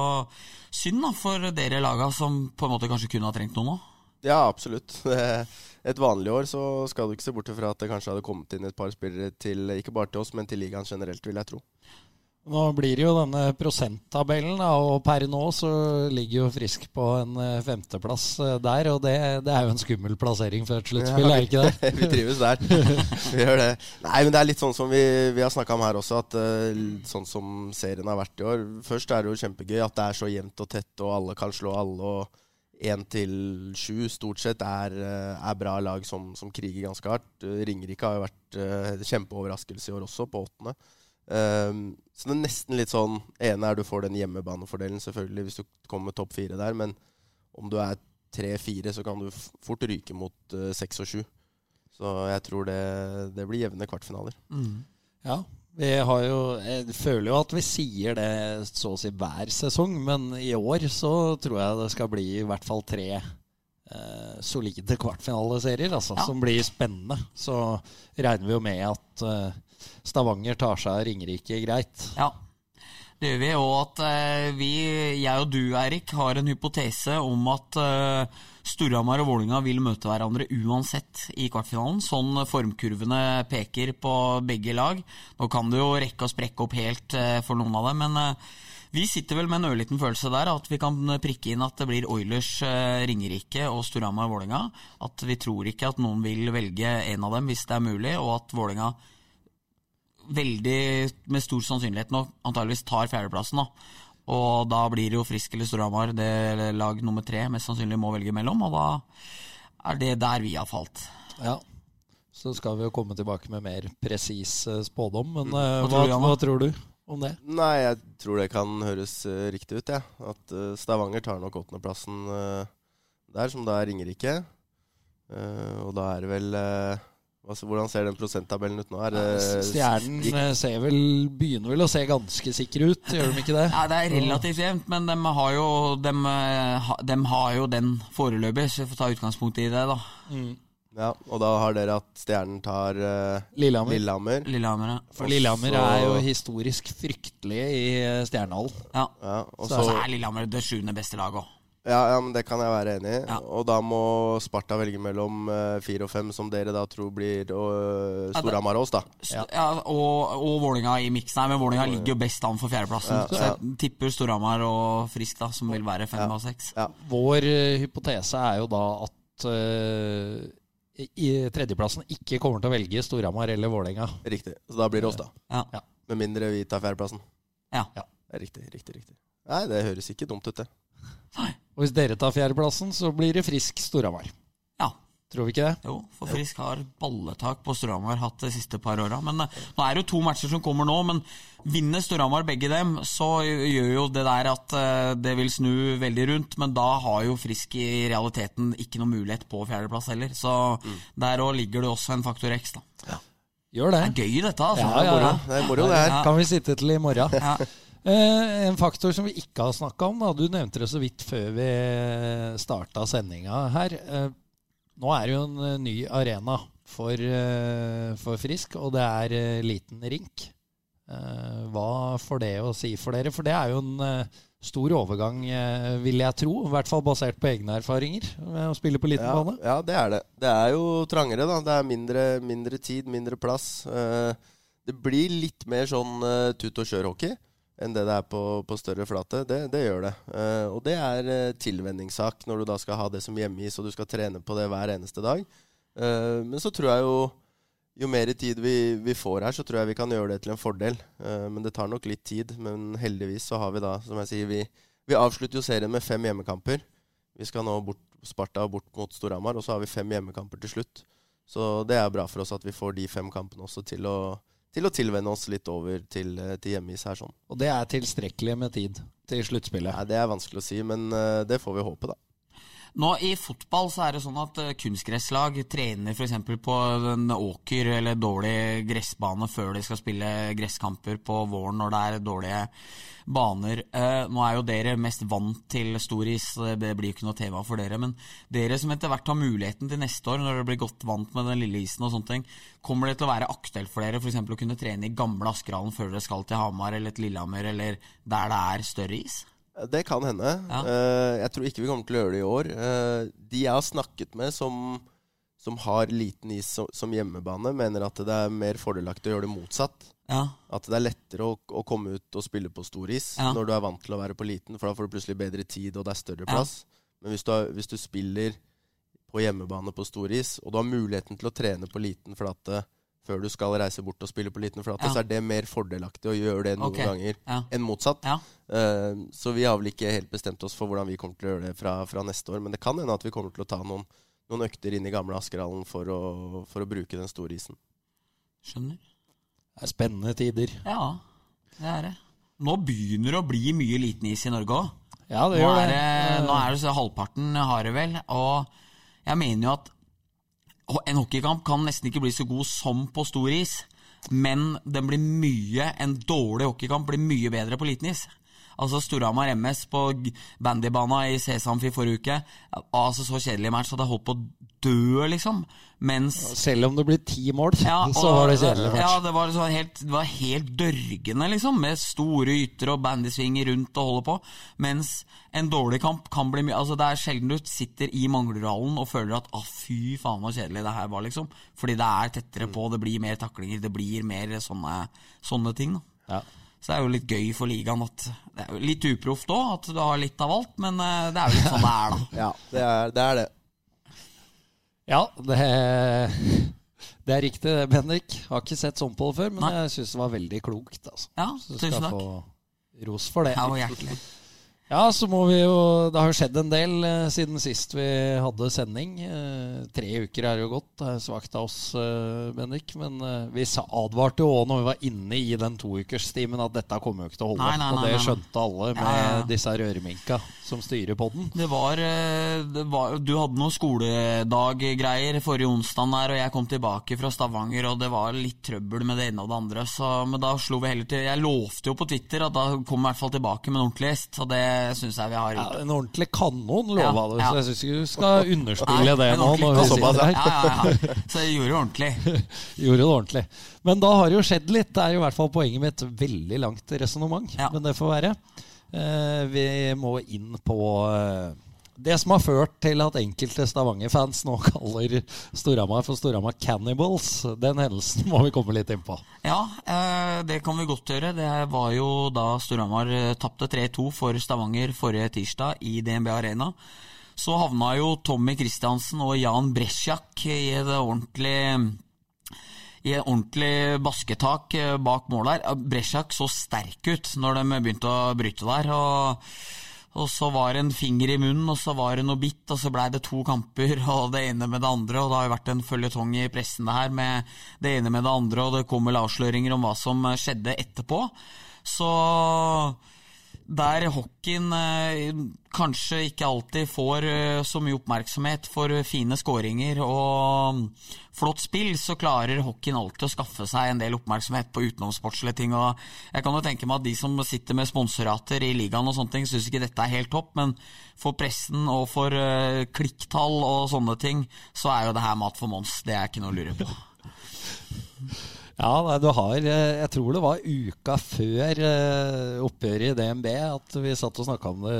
synd da for dere laga som på en måte kanskje kunne ha trengt noe nå. Ja, absolutt. (laughs) Et vanlig år så skal du ikke se bort fra at det kanskje hadde kommet inn et par spillere til, ikke bare til oss, men til ligaen generelt, vil jeg tro. Nå blir det jo denne prosenttabellen, og per nå så ligger jo Frisk på en eh, femteplass eh, der. Og det, det er jo en skummel plassering for et sluttspill, ja, er ikke det? (laughs) vi trives der. (laughs) vi gjør det. Nei, men det er litt sånn som vi, vi har snakka om her også, at uh, sånn som serien har vært i år Først er det jo kjempegøy at det er så jevnt og tett, og alle kan slå alle. og Én til sju stort sett er, er, bra lag som, som kriger ganske hardt. Ringerike har jo vært kjempeoverraskelse i år også, på åttende. Um, så det er nesten litt sånn ene er du får den hjemmebanefordelen, selvfølgelig, hvis du kommer med topp fire der. Men om du er tre-fire, så kan du fort ryke mot uh, seks og sju. Så jeg tror det, det blir jevne kvartfinaler. Mm. Ja, vi har jo Jeg føler jo at vi sier det så å si hver sesong, men i år så tror jeg det skal bli i hvert fall tre eh, solide kvartfinaleserier, altså, ja. som blir spennende. Så regner vi jo med at eh, Stavanger tar seg av Ringerike greit. Ja, det gjør vi. Og at uh, vi, jeg og du, Eirik, har en hypotese om at uh, Storhamar og Vålinga vil møte hverandre uansett i kvartfinalen. Sånn formkurvene peker på begge lag. Nå kan det jo rekke å sprekke opp helt uh, for noen av dem, men vi sitter vel med en ørliten følelse der, at vi kan prikke inn at det blir Oilers, Ringerike og Storhamar-Vålinga. At vi tror ikke at noen vil velge en av dem hvis det er mulig, og at Vålinga veldig med stor sannsynlighet nå antageligvis tar fjerdeplassen. da. Og da blir det jo Frisk eller Storhamar det lag nummer tre mest sannsynlig må velge mellom, og da er det der vi har falt. Ja, så skal vi jo komme tilbake med mer presis eh, spådom, men hva, hva, tror du, hva, tror du om det? Nei, jeg tror det kan høres uh, riktig ut, jeg. Ja. At uh, Stavanger tar nok åttendeplassen uh, der, som da er Ringerike. og da er det vel hvordan ser den prosenttabellen ut nå? Er Stjernen eh, ser vel, begynner vel å se ganske sikker ut, gjør de ikke det? Ja, Det er relativt jevnt, men de har jo, de, eh, de har jo den foreløpig, så vi får ta utgangspunkt i det, da. Mm. Ja, Og da har dere at Stjernen tar uh, Lillehammer. Lillehammer. Lillehammer ja. For Lillehammer er jo historisk fryktelig i Stjernehallen. Ja. ja og så er Lillehammer det sjuende beste laget òg. Ja, ja, men det kan jeg være enig i. Ja. Og da må Sparta velge mellom uh, fire og fem, som dere da tror blir uh, Storhamar og oss, da. Ja, ja og, og Vålinga i miksen her, men Vålinga ligger jo best an for fjerdeplassen. Ja, så jeg tipper Storhamar og Frisk, da, som vil være fem og seks. Vår uh, hypotese er jo da at i tredjeplassen ikke kommer til å velge Storhamar eller Vålerenga. Riktig. Så da blir det oss, da. Ja. Med mindre vi tar fjerdeplassen. Ja. ja. Riktig, riktig, riktig. Nei, det høres ikke dumt ut, det. Nei. Og hvis dere tar fjerdeplassen, så blir det Frisk Storhamar. Ja. Tror vi ikke det? Jo, for Frisk har balletak på Storhamar hatt de siste par åra. Men uh, nå er det jo to matcher som kommer nå, men vinner Storhamar begge dem, så gjør jo det der at uh, det vil snu veldig rundt. Men da har jo Frisk i realiteten ikke noe mulighet på fjerdeplass heller. Så mm. der òg ligger det også en faktor X, da. Ja. Gjør det. Det er gøy, dette. altså. Ja, ja, ja. Det er moro, det her. Kan vi sitte til i morgen? Ja. Eh, en faktor som vi ikke har snakka om, da. du nevnte det så vidt før vi starta sendinga her. Eh, nå er det jo en eh, ny arena for, for Frisk, og det er liten rink. Hva får det å si for dere? For det er jo en stor overgang, vil jeg tro. I hvert fall basert på egne erfaringer med å spille på liten ja, bane. Ja, det er det. Det er jo trangere, da. Det er mindre, mindre tid, mindre plass. Det blir litt mer sånn tut og kjør-hockey enn det det er på, på større flate. Det, det gjør det. Uh, og det er uh, tilvenningssak når du da skal ha det som hjemmeis og du skal trene på det hver eneste dag. Uh, men så tror jeg jo jo mer tid vi, vi, får her, så tror jeg vi kan gjøre det til en fordel. men det tar nok litt tid. Men heldigvis så har vi da, som jeg sier, vi, vi avslutter jo serien med fem hjemmekamper. Vi skal nå bort Sparta bort mot Storhamar, og så har vi fem hjemmekamper til slutt. Så det er bra for oss at vi får de fem kampene også til å, til å tilvenne oss litt over til, eh, til hjemmeis her sånn. Og det er tilstrekkelig med tid til sluttspillet. Nei, det er vanskelig å si, men eh, det får vi håpe, da. Nå I fotball så er det sånn at eh, kunstgresslag trener f.eks. på en åker eller dårlig gressbane før de skal spille gresskamper på våren når det er dårlige baner. Eh, nå er jo dere mest vant til storis, is, det blir jo ikke noe tema for dere. Men dere som etter hvert har muligheten til neste år, når dere blir godt vant med den lille isen og sånne ting, kommer det til å være aktuelt for dere f.eks. å kunne trene i gamle Askerhallen før dere skal til Hamar eller til Lillehammer, eller der det er større is? Det kan hende. Ja. Uh, jeg tror ikke vi kommer til å gjøre det i år. Uh, de jeg har snakket med som, som har liten is som, som hjemmebane, mener at det er mer fordelaktig å gjøre det motsatt. Ja. At det er lettere å, å komme ut og spille på stor is Ja. når du er vant til å være på liten, for da får du plutselig bedre tid, og det er større plass. Men hvis du, har, hvis du spiller på hjemmebane på stor is, og du har muligheten til å trene på liten flate før du skal reise bort og spille på liten flate, Ja. så er det mer fordelaktig å gjøre det noen okay. ganger Ja. enn motsatt. Ja. Uh, så vi har vel ikke helt bestemt oss for hvordan vi kommer til å gjøre det fra, fra neste år. Men det kan hende at vi kommer til å ta noen, noen økter inn i gamle Askerhallen for for å bruke den store isen. Skjønner. Det er spennende tider. Ja, det er det. Nå begynner det å bli mye liten is i Norge òg. Ja, det Nå, gjør er det. det- nå er det så halvparten har det vel. Og jeg mener jo at en hockeykamp kan nesten ikke bli så god som på stor is. Men den blir mye, en dårlig hockeykamp blir mye bedre på liten is. Altså Storhamar MS på bandybana i Sesamfi forrige uke. Altså Så kjedelig match at jeg holdt på å dø, liksom. Mens Selv om det blir ti mål, ja, (laughs) og- så var det kjedelig match. Ja, det var, helt, det var helt dørgende, liksom. Med store yter og bandysvinger rundt og holder på. Mens en dårlig kamp kan bli mye Altså, det er sjelden du sitter i Manglerudhallen og føler at ah, fy faen så kjedelig det her var, liksom. Fordi det er tettere på, det blir mer taklinger, det blir mer sånne, sånne ting, da. Ja. Så det er jo litt gøy for ligaen at Det er jo litt uproft òg, at du har litt av alt, men eh, det er jo litt sånn det er, da. (laughs) Ja, det er det. Er det. Ja, det, det er riktig det, Bendik. Har ikke sett sånn på det før, men Nei. jeg syns det var veldig klokt. Altså. Ja, Så du tusen skal takk. få ros for det. Ja, og hjertelig. Ja, så må vi jo Det har skjedd en del eh, siden sist vi hadde sending. Eh, tre uker er jo gått. Det er svakt av oss, eh, Bendik. Men eh, vi sa, advarte jo òg når vi var inne i den toukerstimen at dette kommer jo ikke til å holde. Nei, nei, og det nei, nei. skjønte alle med ja, ja. disse røreminka som styrer poden. Det var, eh, det var Du hadde noen skoledaggreier forrige onsdag der, og jeg kom tilbake fra Stavanger, og det var litt trøbbel med det ene og det andre. Så, men da slo vi heller til Jeg lovte jo på Twitter at da kom vi i hvert fall tilbake med en ordentlig gjest, og det syns jeg vi har Ja, en ordentlig kanon, lova Ja, du. ja. Så jeg syns ikke du skal underspille Nei, det nå. Når vi kanon. det. Ja, ja, ja. Så jeg gjorde det ordentlig. (laughs) Gjorde det ordentlig. Men da har det jo skjedd litt. Det er jo i hvert fall poenget mitt. veldig langt resonnement. Ja. Men det får være. Eh, vi må inn på eh, det som har ført til at enkelte Stavanger-fans nå (laughs) kaller Storhamar for Storhamar Cannibals. Den hendelsen må vi komme litt inn på. Ja, eh, det kan vi godt gjøre. Det var jo da Storhamar tapte 3-2 for Stavanger forrige tirsdag i DNB Arena. Så havna jo Tommy Christiansen og Jan Bresjak i det ordentlig i en ordentlig basketak eh, bak mål der. Bresjak så sterk ut når de begynte å bryte der. og og så var det en finger i munnen, og så var det noe bitt, og så blei det to kamper, (laughs) og det ene med det andre. Og det har jo vært en føljetong i pressen det her med det ene med det andre, og det kom vel avsløringer om hva som skjedde etterpå. Så der hockeyen eh, kanskje ikke alltid får eh, så mye oppmerksomhet for fine skåringer og flott spill, så klarer hockeyen alltid å skaffe seg en del oppmerksomhet på utenomsportslige ting. Og jeg kan jo tenke meg at de som sitter med sponsorater i ligaen og sånne ting, syns ikke dette er helt topp, men for pressen og for eh, klikktall og sånne ting, så er jo det her mat for Mons. Det er ikke noe å lure på. (laughs) Ja, du har eh, Jeg tror det var uka før eh, oppgjøret i DNB at vi satt og snakka om det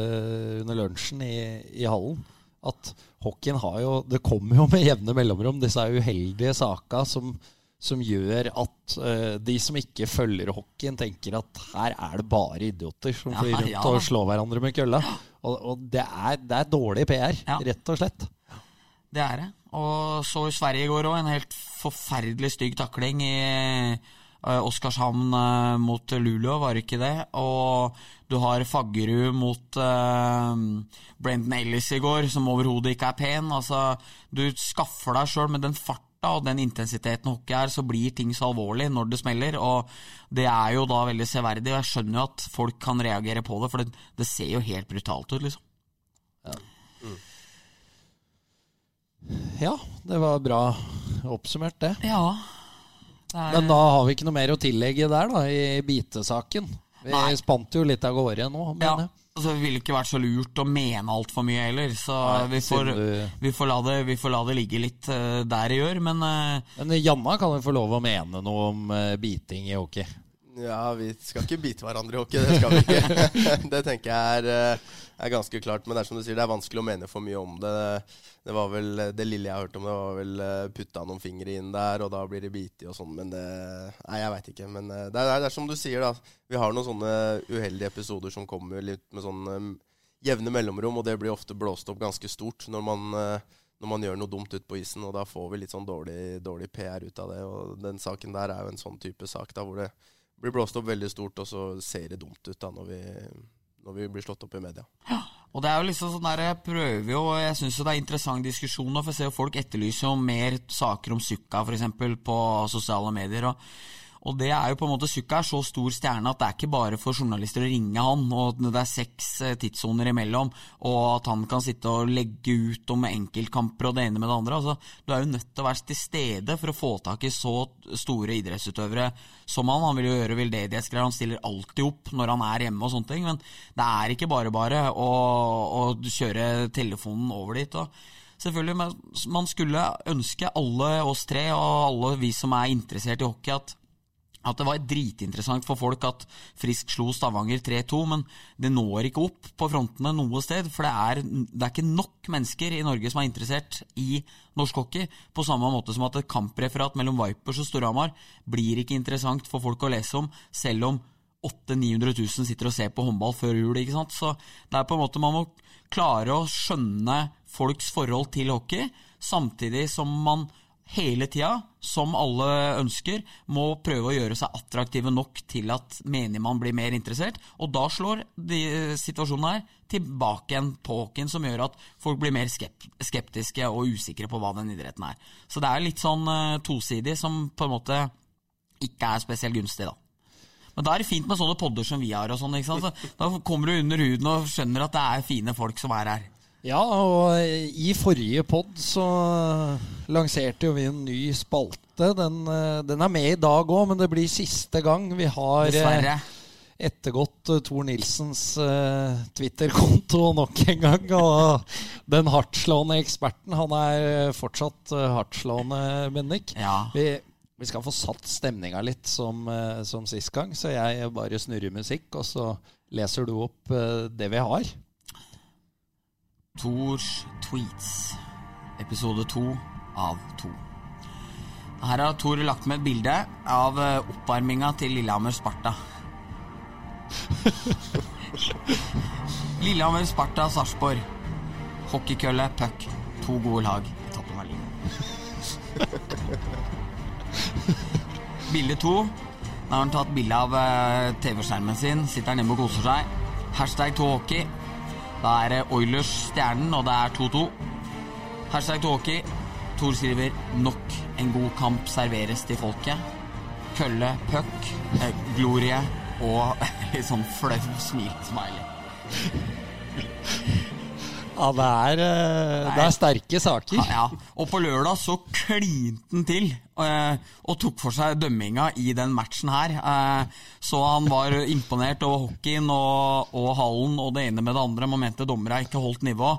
under lunsjen i, i hallen. At hockeyen har jo Det kommer jo med jevne mellomrom, disse uheldige saka som, som gjør at uh, de som ikke følger hockeyen, tenker at her er det bare idioter som Ja, flyr rundt ja. og slår hverandre med kølla. Og, og det, er, det er dårlig PR, Ja. rett og slett. Det er det. Og så i Sverige i går òg, en helt forferdelig stygg takling i Eh, Oskarshamn eh, mot Luleå, var det ikke det? Og du har Faggerud mot uh, Brendan Ellis i går, som overhodet ikke er pen. Altså, du skaffer deg sjøl med den farta og den intensiteten hockey er, så blir ting så alvorlig når det smeller. Og det er jo da veldig severdig. Og jeg skjønner jo at folk kan reagere på det, for det, det ser jo helt brutalt ut, liksom. Ja, det var bra oppsummert, det. Ja. Det er, Men da har vi ikke noe mer å tillegge der, da, i bitesaken. Vi Nei. spant jo litt av gårde nå, ja, altså, det ville ikke vært så lurt å mene altfor mye heller, så Nei, vi, får, du- vi, får la det, vi får la det ligge litt uh, der det gjør. Men uh... Men Janna kan jo få lov å mene noe om uh, biting i hockey. Ja, vi skal ikke bite hverandre i hockey, det skal vi ikke. (laughs) det tenker jeg er, eh, er ganske klart. Men det er som du sier, det er vanskelig å mene for mye om det. Det var vel, det lille jeg har hørt om det, var vel eh, putta noen fingre inn der, og da blir det biti og sånn. Men det Nei, jeg veit ikke. Men eh, det er, det er som du sier, da. Vi har noen sånne uheldige episoder som kommer litt med sånn jevne mellomrom, og det blir ofte blåst opp ganske stort når man når man gjør noe dumt ute på isen, og da får vi litt sånn dårlig, dårlig PR ut av det. Og den saken der er jo en sånn type sak da, hvor det blir blåst opp veldig stort, og så ser det dumt ut da når vi, når vi blir slått opp i media. Ja, Og det er jo liksom sånn der, Jeg prøver jo, og jeg syns det er interessant diskusjon nå, for jeg ser jo folk etterlyser jo mer saker om Sukka f.eks. på sosiale medier. og og det er jo på en måte Sukka er så stor stjerne at det er ikke bare for journalister å ringe han, og det er seks eh, tidssoner imellom, og at han kan sitte og legge ut om enkeltkamper og det ene med det andre. Altså, du er jo nødt til å være til stede for å få tak i så store idrettsutøvere som han. Han vil jo gjøre veldedighetsgreier, han stiller alltid opp når han er hjemme og sånne ting, men det er ikke bare bare å, å kjøre telefonen over dit. og Selvfølgelig, Man skulle ønske alle oss tre og alle vi som er interessert i hockey, at at det var dritinteressant for folk at Frisk slo Stavanger 3-2, men det når ikke opp på frontene noe sted. For det er, det er ikke nok mennesker i Norge som er interessert i norsk hockey. På samme måte som at et kampreferat mellom Vipers og Storhamar blir ikke interessant for folk å lese om, selv om 800 000-900 000 sitter og ser på håndball før jul. ikke sant? Så det er på en måte man må klare å skjønne folks forhold til hockey, samtidig som man hele tida, som alle ønsker, må prøve å gjøre seg attraktive nok til at menigmann blir mer interessert. Og da slår de situasjonen her tilbake igjen på hockeyen, som gjør at folk blir mer skeptiske og usikre på hva den idretten er. Så det er litt sånn uh, tosidig som på en måte ikke er spesielt gunstig, da. Men da er det fint med sånne podder som vi har. og sånn, ikke sant? Så Da kommer du under huden og skjønner at det er fine folk som er her. Ja, og i forrige pod så lanserte jo vi en ny spalte. Den, eh, den er med i dag òg, men det blir siste gang vi har eh, Dessverre. ettergått eh, Tor Nilsens Twitter-konto nok en gang. Og den hardtslående eksperten, han er fortsatt hardtslående, Bendik. Ja. Vi, vi skal få satt stemninga litt som, som sist gang, så jeg bare snurrer musikk, og så leser du opp det vi har. Tors tweets. Episode to av to. Her har Tor lagt med et bilde av eh, oppvarminga til Lillehammer Sparta. (laughs) Lillehammer Sparta Sarpsborg. Hockeykølle, puck. To gode lag i toppen av ligaen. (laughs) Bilde to. Da har han tatt bilde av eh, TV-skjermen sin. Sitter han hjemme og koser seg. Hashtag to hockey. Da er det Oilers stjernen, og det er 2-2. Hashtag hockey. Tor skriver 'nok en god kamp serveres til folket'. Kølle, puck, eh, glorie og (laughs) litt sånn flau smil-smiley. Ja, det er, eh, det er sterke saker. Ja, og på lørdag så klinte han til eh, og tok for seg dømminga i den matchen her. Eh, så han var imponert over hockeyen og, og hallen og det ene med det andre. Man mente dommerne ikke holdt nivå.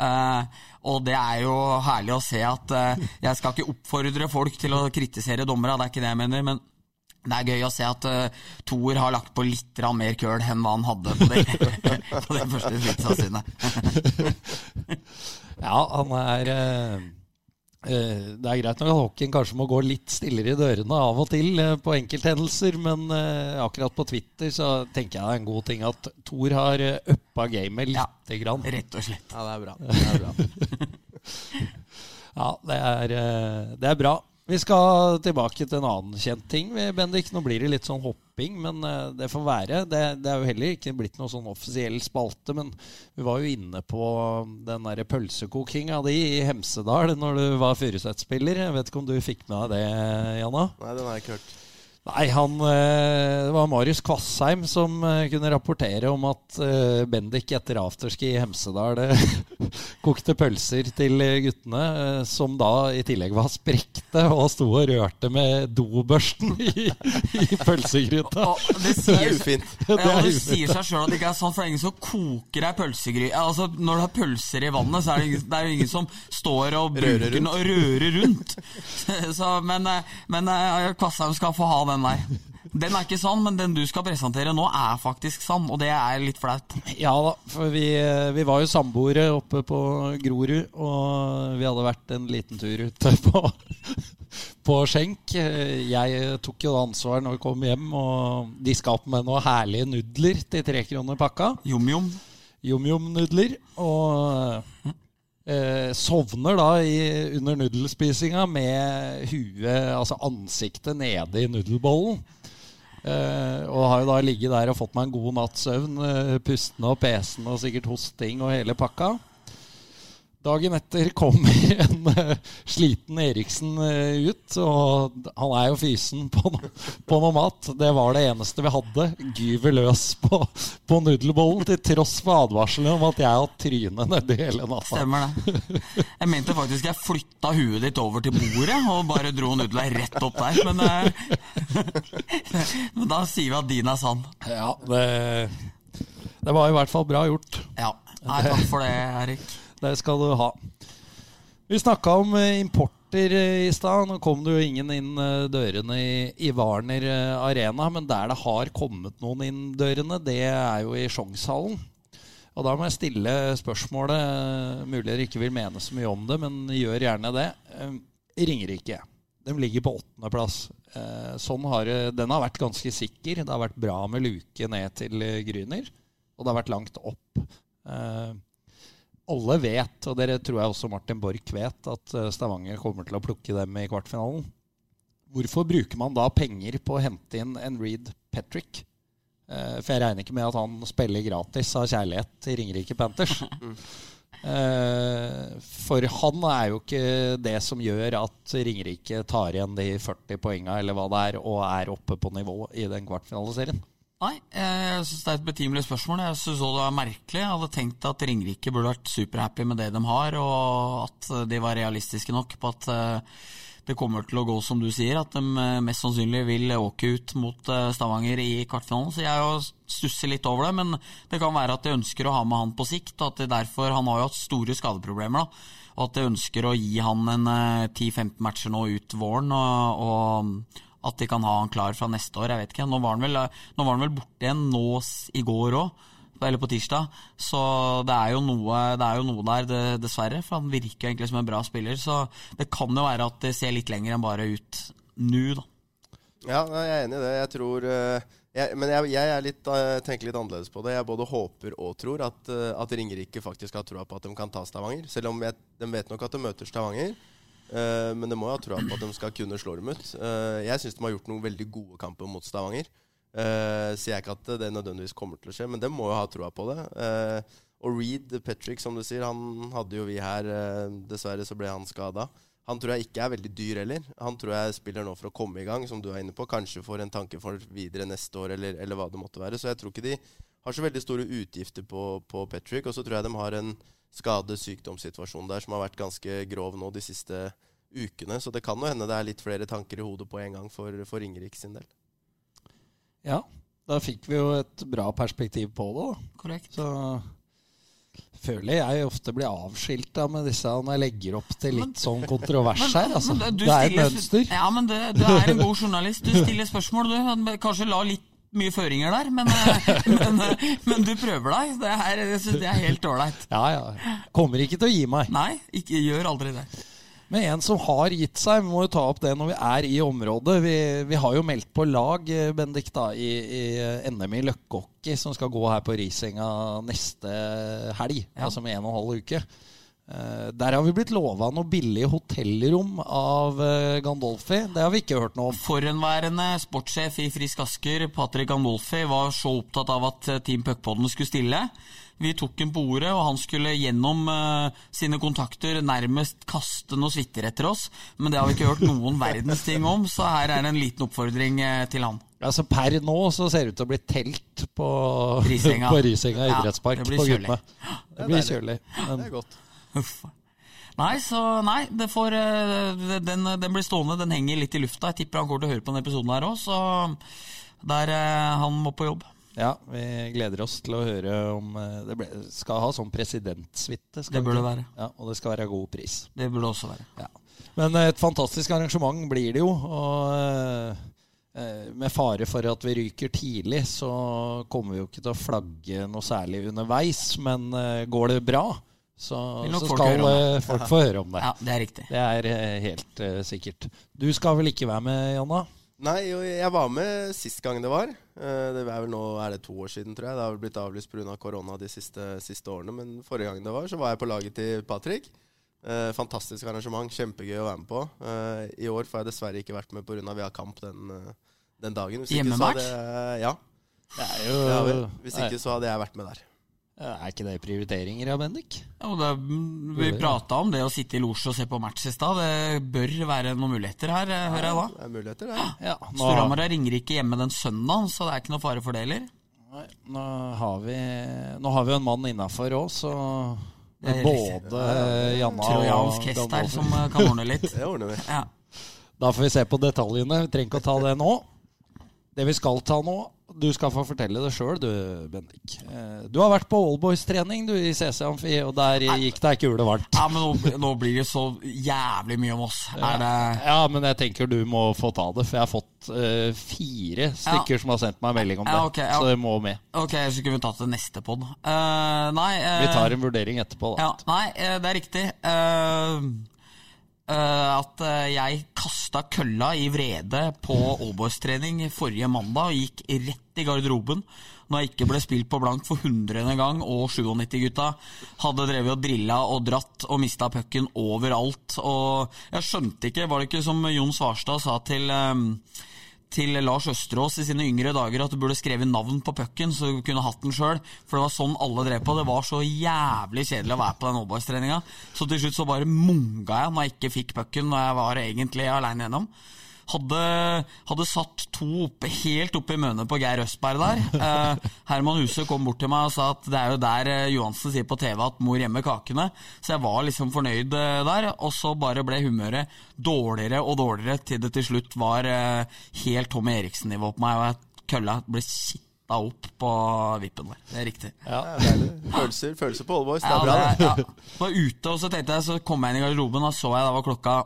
Eh, og det er jo herlig å se at Jeg skal ikke oppfordre folk til å kritisere dommerne, det er ikke det jeg mener. men det er gøy å se at uh, Thor har lagt på litt mer køl enn hva han hadde på det, (laughs) på det første tweetsa (laughs) sine. Ja, han er uh, uh, Det er greit nok at hockeyen kanskje må gå litt stillere i dørene av og til på enkelthendelser, men akkurat på Twitter så tenker jeg det er en god ting at Thor har uh, uppa gamet lite grann. Rett og slett. Ja, det er bra. Det er bra. (laughs) Ja, det er, det er bra. Vi skal tilbake til en annen kjent ting, Bendik. Nå blir det litt sånn hopping, men eh, det får være. Det, det er jo heller ikke blitt noe sånn offisiell spalte, men vi var jo inne på den derre pølsekokinga di i Hemsedal når du var Furuset-spiller. Jeg vet ikke om du fikk med deg det, Janna? Nei, den har jeg ikke hørt. Nei, han, eh, det var Marius Kvassheim som eh, kunne rapportere om at eh, Bendik etter afterski i Hemsedal (laughs) kokte pølser til guttene, som da i tillegg var sprekte og sto og rørte med dobørsten (laughs) i, i pølsegryta. det sier, ufint. Ja, det sier seg sjøl at det ikke er sånn, for det er ingen som koker ei pølsegryte Altså, når du har pølser i vannet, så er det, ingen, det er jo ingen som står og bruker den og rører rundt. (laughs) Så, men men Kvassheim skal få ha den den der. Den er ikke sann, men den du skal presentere nå, er faktisk sann, og det er litt flaut. Ja da, for vi, vi var jo samboere oppe på Grorud, og vi hadde vært en liten tur ute på, (laughs) på skjenk. Jeg tok jo ansvar når vi kom hjem, og diska opp med noen herlige nudler til tre kroner pakka. Jom-jom. Jom-jom-nudler. Og eh, sovner da i, under nudelspisinga med huet, altså ansiktet nede i nudelbollen. Eh, og har jo da ligget der og fått meg en god natts søvn, eh, pustende og pesende og sikkert hosting og hele pakka. Dagen etter kommer (laughs) en uh, sliten Eriksen uh, ut, og han er jo fysen på, no på noe mat. Det var det eneste vi hadde. Gyver løs på, på nudelbollen, til tross for advarselen om at jeg har trynet nedi hele natta. Stemmer det. Jeg mente faktisk jeg flytta huet ditt over til bordet og bare dro nudla rett opp der. Men, uh, (laughs) men da sier vi at din er sann. Ja, det, det var i hvert fall bra gjort. Ja. Nei, takk for det, Erik. Det skal du ha. Vi snakka om eh, importer eh, i stad. Nå kom det jo ingen inn eh, dørene i, i Warner Arena. Men der det har kommet noen inn dørene, det er jo i Sjongshallen. Og da må jeg stille spørsmålet, mulig dere ikke vil mene så mye om det, men gjør gjerne det. Ringerike. De ligger på åttendeplass. Sånn har, den har vært ganske sikker. Det har vært bra med luke ned til Gryner. Og det har vært langt opp alle vet, og dere tror jeg også Martin Borch vet, at eh, Stavanger kommer til å plukke dem i kvartfinalen. Hvorfor bruker man da penger på å hente inn en Reed Petrick? Eh, for jeg regner ikke med at han spiller gratis av kjærlighet til Ringerike Panthers. (laughs) Eh, for han er jo ikke det som gjør at Ringerike tar igjen de 40 poenga eller hva det er, og er oppe på nivå i den kvartfinaliserien. Nei, jeg syns det er et betimelig spørsmål. Jeg synes det var merkelig. Jeg hadde tenkt at Ringerike burde vært superhappy med det de har, og at de var realistiske nok på at eh, det kommer til å gå som du sier, at de eh, mest sannsynlig vil åke ut mot eh, Stavanger i kvartfinalen. Så jeg stusser litt over det, men det kan være at de ønsker å ha med han på sikt, og at det derfor Han har jo hatt store skadeproblemer, da. Og at de ønsker å gi han en 10-15 matcher nå ut våren. og, og at de kan ha han klar fra neste år. Jeg vet ikke. Nå var han vel, var han vel borte igjen nå i går òg, eller på tirsdag. Så det er jo noe, er jo noe der, det, dessverre. For han virker egentlig som en bra spiller. Så det kan jo være at det ser litt lenger enn bare ut nå, da. Ja, jeg er enig i det. Jeg tror uh, jeg, Men jeg, jeg litt, uh, tenker litt annerledes på det. Jeg både håper og tror at, uh, at Ringerike faktisk har troa på at de kan ta Stavanger. Selv om jeg, de vet nok at de møter Stavanger. Uh, men det må jo ha troa på at de skal kunne slå dem ut. Uh, jeg syns de har gjort noen veldig gode kamper mot Stavanger. Uh, sier jeg ikke at det nødvendigvis kommer til å skje, men de må jo ha troa på det. og Reed Patrick, som du sier, han hadde jo vi her. dessverre så ble han skada. Han tror jeg ikke er veldig dyr heller. Han tror jeg spiller nå for å komme i gang, som du er inne på. Kanskje får en tanke for videre neste år, eller, eller hva det måtte være. Så jeg tror ikke de har så veldig store utgifter på, på Patrick. Og så tror jeg de har en skade-sykdomssituasjon der som har vært ganske grov nå de siste ukene. Så det kan jo hende det er litt flere tanker i hodet på en gang for, for Ingerik sin del. Ja, da fikk vi jo et bra perspektiv på det, da. Korrekt. Så føler jeg ofte blir avskilta med disse når jeg legger opp til litt sånn kontrovers her. Altså. det er et mønster. Ja, men du er en god journalist. Du stiller spørsmål, du. Kanskje la litt mye føringer der, men, eh, (laughs) men, eh, men, du prøver deg. Det er, det er helt ålreit. Ja, ja. Kommer ikke til å gi meg. Nei, ikke, gjør aldri det. Men en som har gitt seg, vi må jo ta opp det når vi er i området. Vi, vi har jo meldt på lag, eh, Bendik, da, i, i NM i løkkehockey, som skal gå her på Risenga neste helg. Ja. Altså om en og en halv uke. Eh, der har vi blitt lova noe billig hotellrom av eh, Gandolfi. Det har vi ikke hørt noe om. Forhenværende sportssjef i Frisk Asker, Patrick Gandolfi, var så opptatt av at eh, Team Puckpodden skulle stille. Vi tok ham på ordet, og han skulle gjennom uh, sine kontakter nærmest kaste noe suiter etter oss. Men det har vi ikke hørt noen (laughs) verdens ting om, så her er det en liten oppfordring uh, til han. Altså Per nå så ser det ut til å bli telt på Risenga. (laughs) på Risenga Ja, idrettspark det blir kjølig. Det blir kjølig. Det er godt. Uff. Nei, så nei, det får, eh, den, den blir stående. Den henger litt i lufta. Jeg tipper han kommer til å høre på denne episoden her òg, så der eh, han må på jobb. ja, vi gleder oss til å høre om eh, Det ble, skal ha sånn presidentsuite. Det bør det være. Ja, og det skal være god pris. Det burde det også være. Ja. Men et fantastisk arrangement blir det jo. Og med fare for at vi ryker tidlig, så kommer vi jo ikke til å flagge noe særlig underveis. Men går det bra, så, så folk skal høre om det. eh, folk få høre om det. Ja, det er riktig. Det er eh, helt uh, sikkert. Du skal vel ikke være med, Jonna? Nei, jeg var med sist gang det var. Eh, Det er vel nå er det to år siden, tror jeg. Det har vel blitt avlyst pga. Av korona de siste, siste årene. Men forrige gang det var, så var jeg på laget til Patrick. Eh, fantastisk arrangement. Kjempegøy å være med på. Eh, I år får jeg dessverre ikke vært med pga. vi har kamp den, den dagen. Hjemmematch? Ja. Det er jo. Hvis ikke så hadde jeg vært med der. Er ikke det prioriteringer, ja, Bendik? Ja, det, vi prata om det å sitte i losje og se på match i stad. Det bør være noen muligheter her, eh, hører jeg da. Det er muligheter, det. Ja, nå, Storhamar er Ringerike hjemme den søndagen, så det er ikke noe fare for det heller. Nei, nå har vi Nå har vi jo en mann innafor òg, så Det er både Janna Trojansk hest her som eh, kan ordne litt. (laughs) Det ordner vi. Ja. Da får vi se på detaljene. Vi trenger ikke å ta det nå. Det vi skal ta nå Du skal få fortelle det sjøl, du, Bendik. Eh, Du har vært på Allboys-trening du i CC Amfi, og der gikk det kule varmt. ja, men nå, nå blir det så jævlig mye om oss. Er det Ja, men jeg tenker du må få ta det, for jeg har fått uh, fire stykker som har sendt meg melding om det. Ja, okay, ja. Så det må med. Ok, så kunne vi tatt det neste pod. Uh, nei uh... Vi tar en vurdering etterpå, da. Ja, nei, eh, det er riktig. Eh, eh, at eh, jeg kasta kølla i vrede på Aalborgs-trening forrige mandag og gikk rett i garderoben når jeg ikke ble spilt på blank for hundrede gang, og 97-gutta hadde drevet og drilla og dratt og mista pucken overalt. Og jeg skjønte ikke, var det ikke som Jon Svarstad sa til eh, til Lars Østerås i sine yngre dager at du burde skrevet navn på pucken, så du kunne hatt den sjøl. For det var sånn alle drev på. Det var så jævlig kjedelig å være på den Allboys-treninga. Så til slutt så bare munga jeg når jeg ikke fikk pucken, når jeg var egentlig aleine gjennom. Hadde, hadde satt to oppe, helt oppe i mønet på Geir Østberg der. (laughs) Eh, Herman Huse kom bort til meg og sa at det er jo der eh, Johansen sier på TV at mor gjemmer kakene. Så jeg var liksom fornøyd eh, der. Og så bare ble humøret dårligere og dårligere til det til slutt var eh, helt Tommy Eriksen-nivå på meg, og jeg kølla ble kitta opp på vippen der. Det er riktig. Ja. Det er deilig. Følelser, følelser på Allboys. Det Ja, er bra, det. det, ja. Var ute, og så tenkte jeg, så kom jeg inn i garderoben, og så jeg da var klokka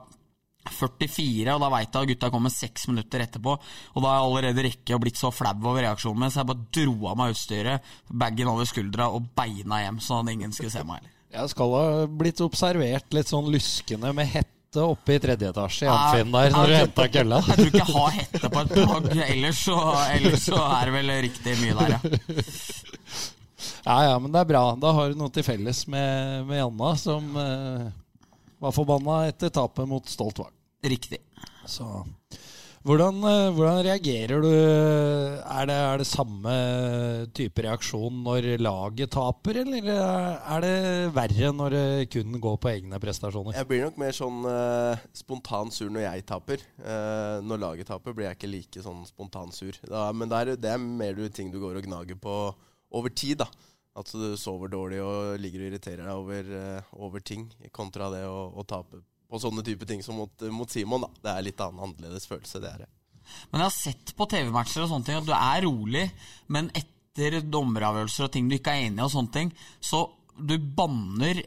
44, og da veit jeg at gutta kommer seks minutter etterpå. Og da har jeg allerede rekket og blitt så flau over reaksjonen min, så jeg bare dro av meg utstyret, bagen over skuldra og beina hjem, sånn at ingen skulle se meg heller. Jeg skal ha blitt observert litt sånn luskende med hette oppe i tredje etasje i Amfinn der når du henta kølla. Jeg tror ikke jeg har hette på et plagg, ellers så, ellers så er det vel riktig mye der, ja. Ja, ja, men det er bra. Da har du noe til felles med, med Janna, som eh, var forbanna etter tapet mot Stolt Vang. Riktig. Så hvordan, eh, hvordan reagerer du? Er det, er det samme type reaksjon når laget taper, eller er det verre når det kun går på egne prestasjoner? Jeg blir nok mer sånn eh, spontan sur når jeg taper. Eh, når laget taper, blir jeg ikke like sånn spontan sur. Da, men det er, det er mer du, ting du går og gnager på over tid. da At du sover dårlig og ligger og irriterer deg over, eh, over ting, kontra det å, å tape på sånne type ting som mot, mot Simon. da Det er litt annen annerledes følelse, det er det. Men jeg har sett på TV-matcher og sånne ting at du er rolig, men etter dommeravgjørelser og ting du ikke er enig i, og sånne ting, så du banner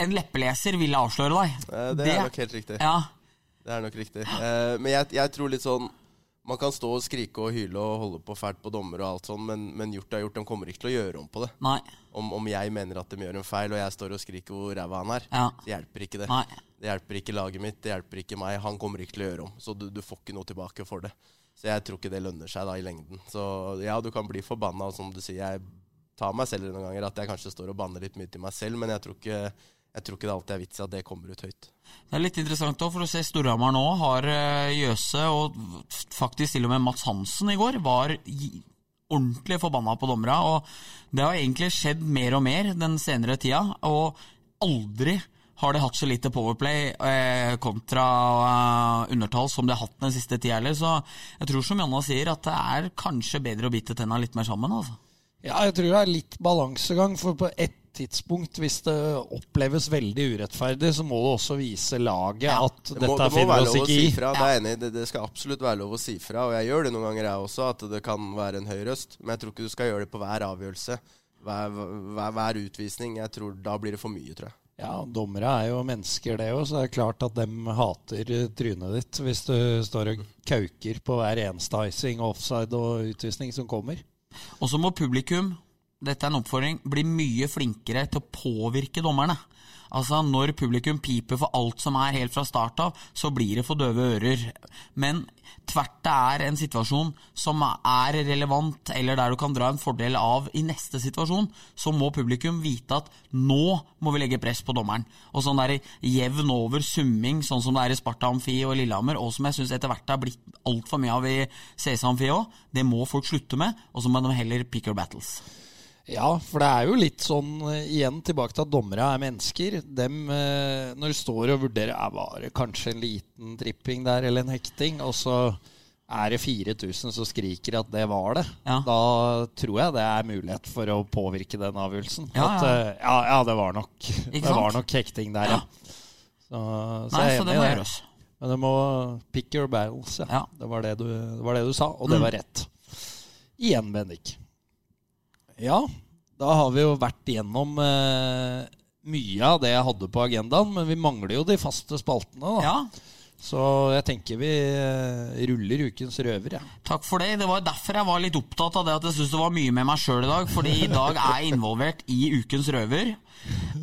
En leppeleser vil avsløre deg. Eh, det er nok helt riktig. Ja, Det er nok riktig. Eh, men jeg, jeg tror litt sånn Man kan stå og skrike og hyle og holde på fælt på dommer og alt sånn, men, men gjort er gjort. De kommer ikke til å gjøre om på det. Om, om jeg mener at de gjør en feil, og jeg står og skriker hvor ræva han er, Ja. så hjelper ikke det. nei. Det hjelper ikke laget mitt, det hjelper ikke meg. Han kommer ikke til å gjøre om. Så du, du får ikke noe tilbake for det. Så jeg tror ikke det lønner seg da i lengden. Så ja, du kan bli forbanna, og som du sier, jeg tar meg selv noen ganger at jeg kanskje står og banner litt mye til meg selv, men jeg tror ikke jeg tror ikke det alltid er vits i at det kommer ut høyt. Det er litt interessant òg, for å se Storhamar nå har eh, Jøse og faktisk til og med Mats Hansen i går var ordentlig forbanna på dommera. Og det har egentlig skjedd mer og mer den senere tida, og aldri har de hatt så lite powerplay eh, kontra eh, undertall som de har hatt den siste tida heller. Så jeg tror som Janna sier, at det er kanskje bedre å bite tenna litt mer sammen. altså. Ja, jeg tror det er litt balansegang, for på ett tidspunkt, hvis det oppleves veldig urettferdig, så må du også vise laget Ja. at Det dette må, det må finner være oss ikke si i. Det er enig. Det, det skal absolutt være lov å si fra. Og jeg gjør det noen ganger, jeg også, at det kan være en høy røst. Men jeg tror ikke du skal gjøre det på hver avgjørelse. Hver, hver, hver utvisning. Jeg tror Da blir det for mye, tror jeg. Ja, dommere er jo mennesker, det òg, så det er klart at dem hater trynet ditt hvis du står og kauker på hver eneste icing, offside og utvisning som kommer. Og så må publikum, dette er en oppfordring, bli mye flinkere til å påvirke dommerne. Altså, Når publikum piper for alt som er helt fra start av, så blir det for døve ører. Men tvert det er en situasjon som er relevant, eller der du kan dra en fordel av i neste situasjon, så må publikum vite at nå må vi legge press på dommeren. Og sånn der jevn over summing, sånn som det er i Sparta Amfi og Lillehammer, og som jeg syns etter hvert har blitt altfor mye av i CS Amfi òg, det må folk slutte med, og så må de heller pick your battles. Ja, for det er jo litt sånn eh, igjen tilbake til at dommere er mennesker. Dem, eh, når du står og vurderer er var det kanskje en liten tripping der eller en hekting, og så er det 4000 som skriker at det var det, Ja. da tror jeg det er mulighet for å påvirke den avgjørelsen. Ja, At, ja. eh, ja, ja, det var nok Det var nok hekting der, ja. Så, så Nei, jeg er det enig i gjøres. Men du må pick your battles, ja. Ja. Det, var det, du, det var det du sa, og det var rett. Igjen, Bendik. Ja, da har vi jo vært gjennom eh, mye av det jeg hadde på agendaen, men vi mangler jo de faste spaltene. da. Ja, Så jeg tenker vi eh, ruller ukens røver, ja. takk for det. Det var derfor jeg var litt opptatt av det at jeg syns det var mye med meg sjøl i dag. Fordi i dag er jeg involvert i Ukens røver.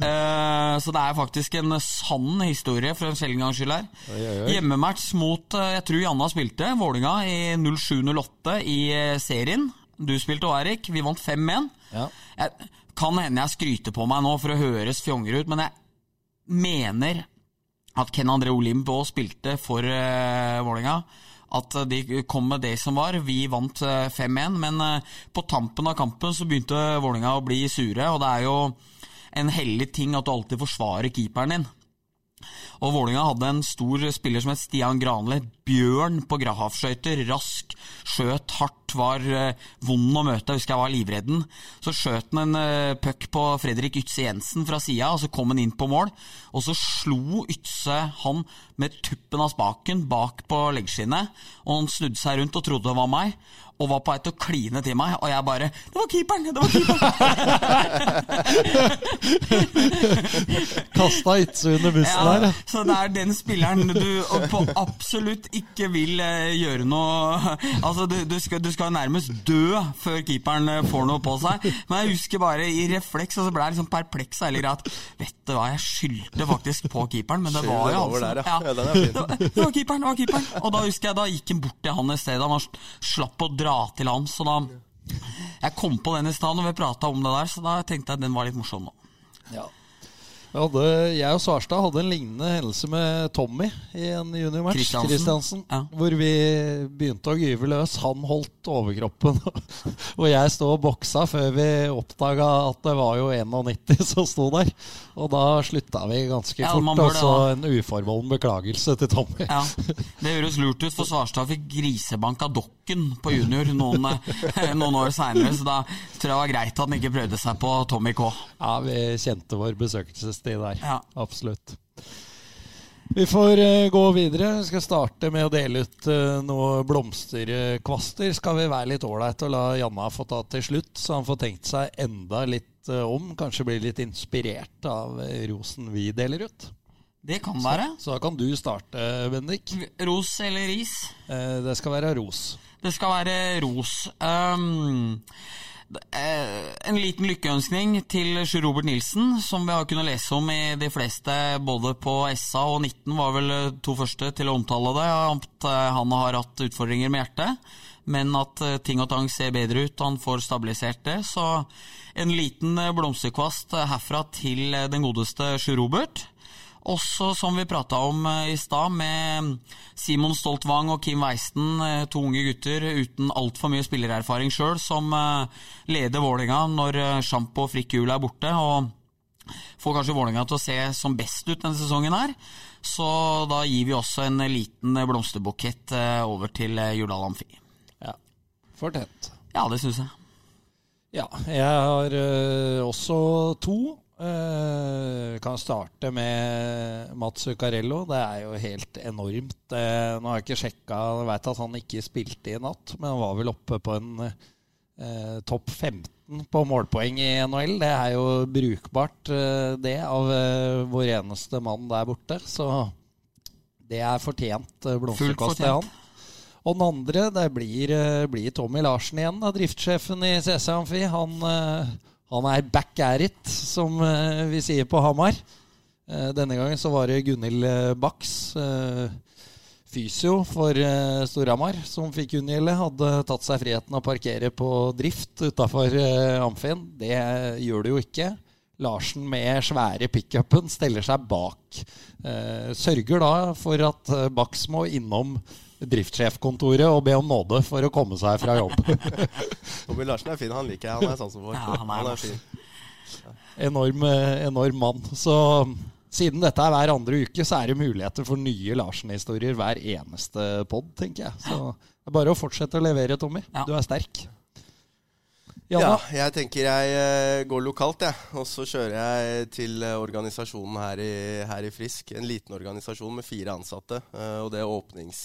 Eh, så det er faktisk en sann historie for en sjelden gangs skyld her. Oi, oi, oi. Hjemmematch mot eh, jeg tror Janna spilte, Vålinga i 07-08 i serien. Du spilte òg, Erik. Vi vant 5-1. Ja. Kan hende jeg skryter på meg nå for å høres fjonger ut, men jeg mener at Ken André Olimb også spilte for uh, Vålerenga. At eh, de kom med det som var. Vi vant eh, 5-1, men eh, på tampen av kampen så begynte Vålerenga å bli sure, og det er jo en hellig ting at du alltid forsvarer keeperen din. Og Vålinga hadde en stor spiller som het Stian Granli. Bjørn på Grahaf-skøyter. Rask, skjøt hardt, var eh, vond å møte. Jeg husker jeg var livredden. Så skjøt han en uh, puck på Fredrik Ytse Jensen fra sida, og så kom han inn på mål. Og så slo Ytse han med tuppen av spaken bak på leggskinnet, og han snudde seg rundt og trodde det var meg. Og var på vei til å kline til meg, og jeg bare 'Det var keeperen! Det var keeperen!' (laughs) Kasta Itzu under bussen Ja, der, så det er den spilleren du på absolutt ikke vil eh, gjøre noe (laughs) Altså, du, du, skal, du skal nærmest dø før keeperen eh, får noe på seg. Men jeg husker bare i refleks, og så ble jeg liksom perpleks av hele greia at Vet du hva, jeg skyldte faktisk på keeperen, men det var jo han der, som ja. Ja, den fin. det, var, det var keeperen, det var keeperen. Og da husker jeg, da gikk han bort til han i stedet. Han slapp å dra til han, så da Jeg kom på den i stad når vi prata om det der, så da tenkte jeg den var litt morsom nå. Ja. Jeg, hadde, jeg og Svarstad hadde en lignende hendelse med Tommy i en juniormatch. Kristiansen. Kristiansen, Ja. Hvor vi begynte å gyve løs. Han holdt overkroppen, (laughs) og jeg sto og boksa før vi oppdaga at det var jo 91 som sto der. Og da slutta vi ganske Ja, fort. Og så da. en uforbeholden beklagelse til Tommy. Ja, Det høres lurt ut, for Svarstad fikk grisebank av Dokken på junior noen, eh, noen år seinere, så da tror jeg det var greit at han ikke prøvde seg på Tommy K. Ja, vi kjente vår besøkelsestid der. Ja. Absolutt. Vi får eh, gå videre. Vi skal starte med å dele ut uh, noen blomsterkvaster. Skal vi være litt ålreite og la Janna få ta til slutt, så han får tenkt seg enda litt eh, om. Kanskje bli litt inspirert av eh, rosen vi deler ut. Det kan være. Så da kan du starte, Bendik. Ros eller ris? Eh, det skal være ros. Det skal være ros. Um, en liten lykkeønskning til Sjur Robert Nilsen, som vi har kunnet lese om i de fleste, både på SA og 19 var vel to første til å omtale det, at eh, han har hatt utfordringer med hjertet. men at eh, ting og tang ser bedre ut, han får stabilisert det. Så en liten eh, blomsterkvast eh, herfra til eh, den godeste Sjur Robert. Også som vi prata om eh, i stad, med Simon Stoltvang og Kim Weisten, eh, to unge gutter uten altfor mye spillererfaring sjøl, som eh, leder Vålinga når Sjampo og Frikk er borte. og får kanskje Vålerenga til å se som best ut denne sesongen her. Så da gir vi også en liten blomsterbukett over til Jordal Amfi. Ja. Fortjent. Ja, det syns jeg. Ja, jeg har også to. Uh, kan starte med Mats Zuccarello. Det er jo helt enormt. Uh, nå har jeg ikke sjekka, jeg veit at han ikke spilte i natt, men han var vel oppe på en uh, topp 15 på målpoeng i NHL. Det er jo brukbart, det, av vår eneste mann der borte. Så det er fortjent blomsterkast til han. Og den andre, det blir, blir Tommy Larsen igjen, da, driftssjefen i CC Amfi. Han han er back at it, som uh, vi sier på Hamar. Uh, denne gangen så var det Gunhild uh, Baks, fysio for Storhamar, som fikk unngjelde. Hadde tatt seg friheten å parkere på drift utafor Amfien. Det gjør det jo ikke. Larsen med svære pickupen steller seg bak. sørger da for at Bax må innom driftssjefkontoret og be om nåde for å komme seg fra jobb. (laughs) Tommy Larsen er fin, han liker jeg. Han er sånn som folk. Ja, han er, han er fin. Enorm, enorm mann. Så siden dette er hver andre uke, så er det muligheter for nye Larsen-historier hver eneste pod, tenker jeg. Så det er bare å fortsette å levere, Tommy. Ja. Du er sterk. Ja, jeg tenker jeg uh, går lokalt, jeg. Og så kjører jeg til uh, organisasjonen her i, her i, Frisk. En liten organisasjon med fire ansatte. Uh, og det er åpnings,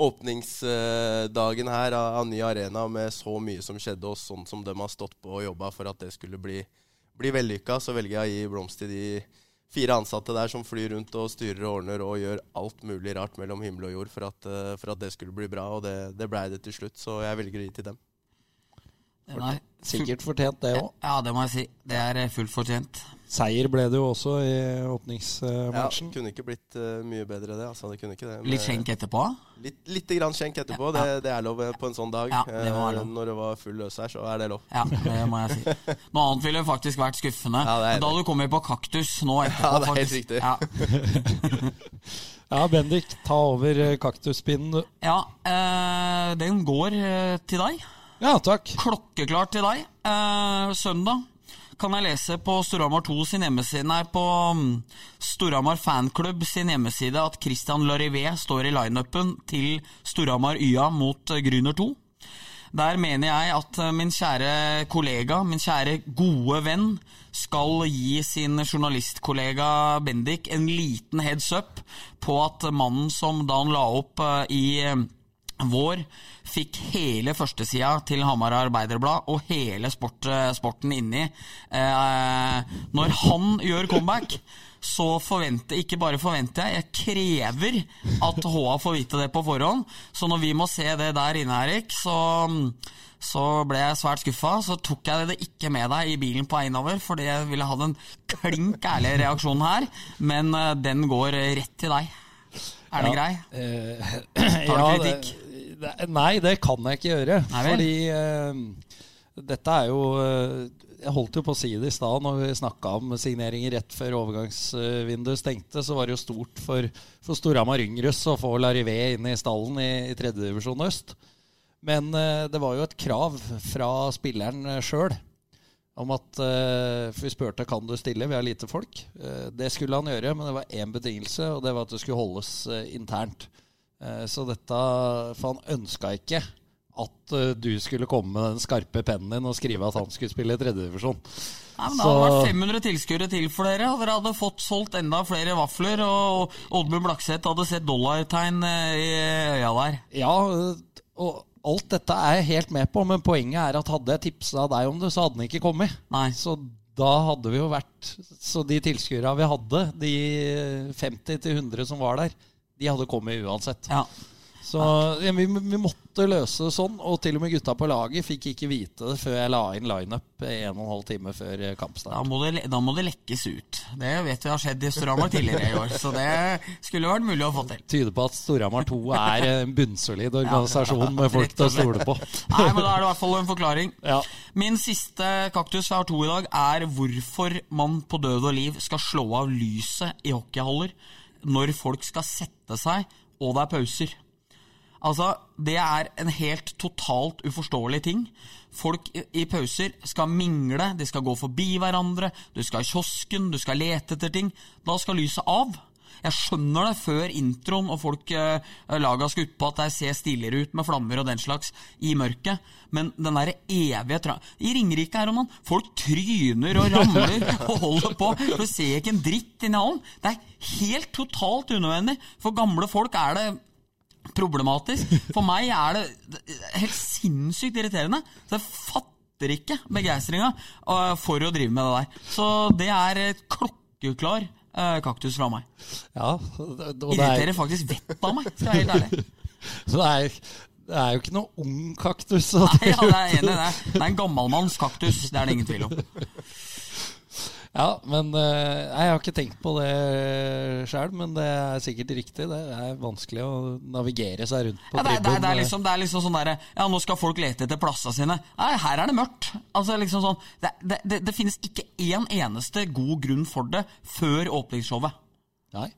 åpningsdagen her av, ny arena med så mye som skjedde, og sånn som de har stått på og jobba for at det skulle bli, bli vellykka, så velger jeg å gi blomst til de fire ansatte der som flyr rundt og styrer og ordner og gjør alt mulig rart mellom himmel og jord for at, for at det skulle bli bra. Og det, det blei det til slutt, så jeg velger å gi til dem. Nei, Sikkert fortjent, det òg. Ja, det må jeg si. Det er eh, fullt fortjent. Seier ble det jo også i åpningsmatchen. Ja, kunne ikke blitt uh, mye bedre, det. Altså, det kunne ikke det. litt skjenk etterpå? Litt, litt grann skjenk etterpå. Ja, ja. Det, det, er lov på en sånn dag. Ja, det må være lov. Når det var full løs her, så er det lov. Ja, det må jeg si. (laughs) Noe annet ville faktisk vært skuffende. Ja, da hadde du kommet på kaktus nå etterpå. Ja, det er helt riktig. Ja. (laughs) ja, Bendik, ta over kaktuspinnen, du. Ja, øh, den går øh, til deg. Ja, takk. Klokkeklart til deg. Eh, søndag kan jeg lese på Storhamar 2 sin hjemmeside Nei, på Storhamar fanklubb sin hjemmeside at Christian Larivé står i lineupen til Storhamar YA mot Grüner 2. Der mener jeg at min kjære kollega, min kjære gode venn, skal gi sin journalistkollega Bendik en liten heads up på at mannen som da han la opp i vår fikk hele førstesida til Hamar Arbeiderblad og hele sport, sporten inni. Eh, når han gjør comeback, så forventer ikke bare forventer jeg, jeg krever at HA får vite det på forhånd. Så når vi må se det der inne, Erik, så, så ble jeg svært skuffa. Så tok jeg det ikke med deg i bilen på vei innover, fordi jeg ville hatt en klink ærlig reaksjon her. Men uh, den går rett til deg. Er det ja, grei? Eh, (clears throat) Tar du ja, kritikk? Det, nei, det kan jeg ikke gjøre. Nei fordi uh, dette er jo uh, Jeg holdt jo på å si det i stad når vi snakka om signeringer rett før overgangsvinduet stengte. Så var det jo stort for, for Storhamar Yngres å få Larivé inn i stallen i, i tredjedivisjon øst. Men uh, det var jo et krav fra spilleren sjøl om at For vi spurte kan du stille, vi har lite folk. det skulle han gjøre, men det var én betingelse, og det var at det skulle holdes internt. Eh, så dette For han ønska ikke at eh, du skulle komme med den skarpe pennen din og skrive at han skulle spille i tredjedivisjon. Nei, men det hadde vært 500 tilskuere til for dere, og dere hadde fått solgt enda flere vafler. Og Oddmund Blakseth hadde sett dollartegn eh, i øya der. Ja, og alt dette er jeg helt med på, men poenget er at hadde jeg tipsa deg om det, så hadde den ikke kommet. Nei. Så da hadde vi jo vært Så de tilskuerne vi hadde, de 50-100 som var der, de hadde kommet uansett. Ja. Så ja, vi, vi måtte løse det sånn, og til og med gutta på laget fikk ikke vite det før jeg la inn lineup en og en halv time før kampstart. Da må, det, da må det lekkes ut. Det vet vi har skjedd i Storhamar tidligere i år, så det skulle vært mulig å få til. Tyder på at Storhamar 2 er en bunnsolid organisasjon med folk til å stole på. Nei, men da er det i hvert fall en forklaring. Ja. Min siste kaktus har to i dag, er hvorfor man på død og liv skal slå av lyset i hockeyhaller når folk skal sette seg og det er pauser. Altså, Det er en helt totalt uforståelig ting. Folk i, pauser skal mingle, de skal gå forbi hverandre, du skal i kiosken, du skal lete etter ting. Da skal lyset av. Jeg skjønner det før introen og folk eh, laga skutt på at det ser stiligere ut med flammer og den slags i mørket, men den derre evige tra... I Ringerike her om folk tryner og ramler (laughs) og holder på. Du ser ikke en dritt inni hallen. Det er helt totalt unødvendig. For gamle folk er det problematisk. For meg er det helt sinnssykt irriterende. Så jeg fatter ikke begeistringa uh, for å drive med det der. Så det er et klokkeklar kaktus fra meg. Ja, det, det, Irriterer er, faktisk vettet av meg, skal jeg være helt ærlig. (laughs) så det, er, det er jo ikke noe ung kaktus. Nei, ja, det er enig, det. Det er en gammalmanns kaktus, det er det ingen tvil om. Ja, men eh, Jeg har ikke tenkt på det sjøl, men det er sikkert riktig. Det er vanskelig å navigere seg rundt på Ja, det, er, det, er, det, er liksom, det er liksom sånn derre Ja, nå skal folk lete etter plassene sine. Nei, her er det mørkt. Altså liksom sånn Det, det, det, det finnes ikke én eneste god grunn for det før åpningsshowet. Nei.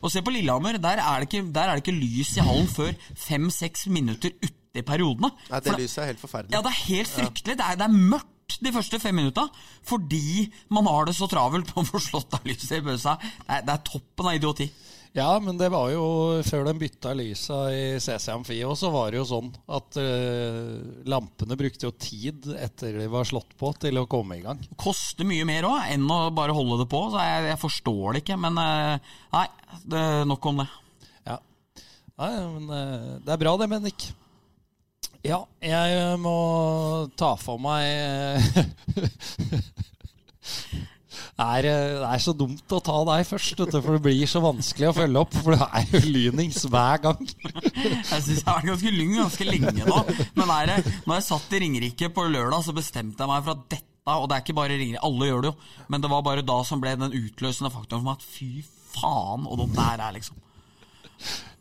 Og se på Lillehammer, der er det ikke, der er det ikke lys i hallen før fem-seks minutter uti periodene. Nei, det lyset er helt forferdelig. Ja, det er helt fryktelig. Det er, det er mørkt de første fem minutta fordi man har det så travelt på å få slått av lyset i pausa. Det, det er toppen av idioti. Ja, men det var jo før de bytta lysa i CC Amfi òg, så var det jo sånn at uh, lampene brukte jo tid etter de var slått på, til å komme i gang. koster mye mer òg enn å bare holde det på. Så jeg, jeg forstår det ikke. Men uh, nei, det nok om det. Ja. Nei, men uh, det er bra det, Bennik. Ja, jeg må ta for meg det, (laughs) er, eh, det er så dumt å ta deg først, for det blir så vanskelig å følge opp. For det er jo lynings hver gang. Jeg syns jeg har vært ganske lyng ganske lenge nå. Men er det, når jeg satt i Ringerike på lørdag, så bestemte jeg meg for at dette Og det er ikke bare Ringerike, alle gjør det jo, men det var bare da som ble den utløsende faktoren for meg at fy faen, og det her er, liksom.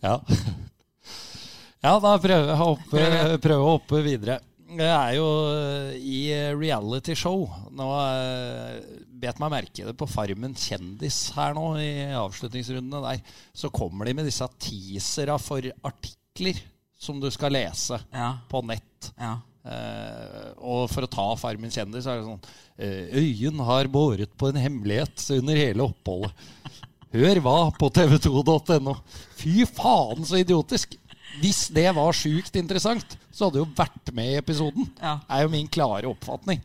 Ja. Ja, da prøver jeg å hoppe, prøve å hoppe videre. Det er jo eh, i reality show. Nå eh, bet meg merke det på Farmen kjendis her nå i avslutningsrundene der. Så kommer de med disse teasera for artikler som du skal lese Ja, på nett. ja. Uh, og for å ta Farmen kjendis, så er det sånn uh, Øyen har båret på en hemmelighet under hele oppholdet. Hør hva på tv2.no. Fy faen, så idiotisk! Hvis det var sjukt interessant, så hadde du jo vært med i episoden. Ja. er jo min klare oppfatning.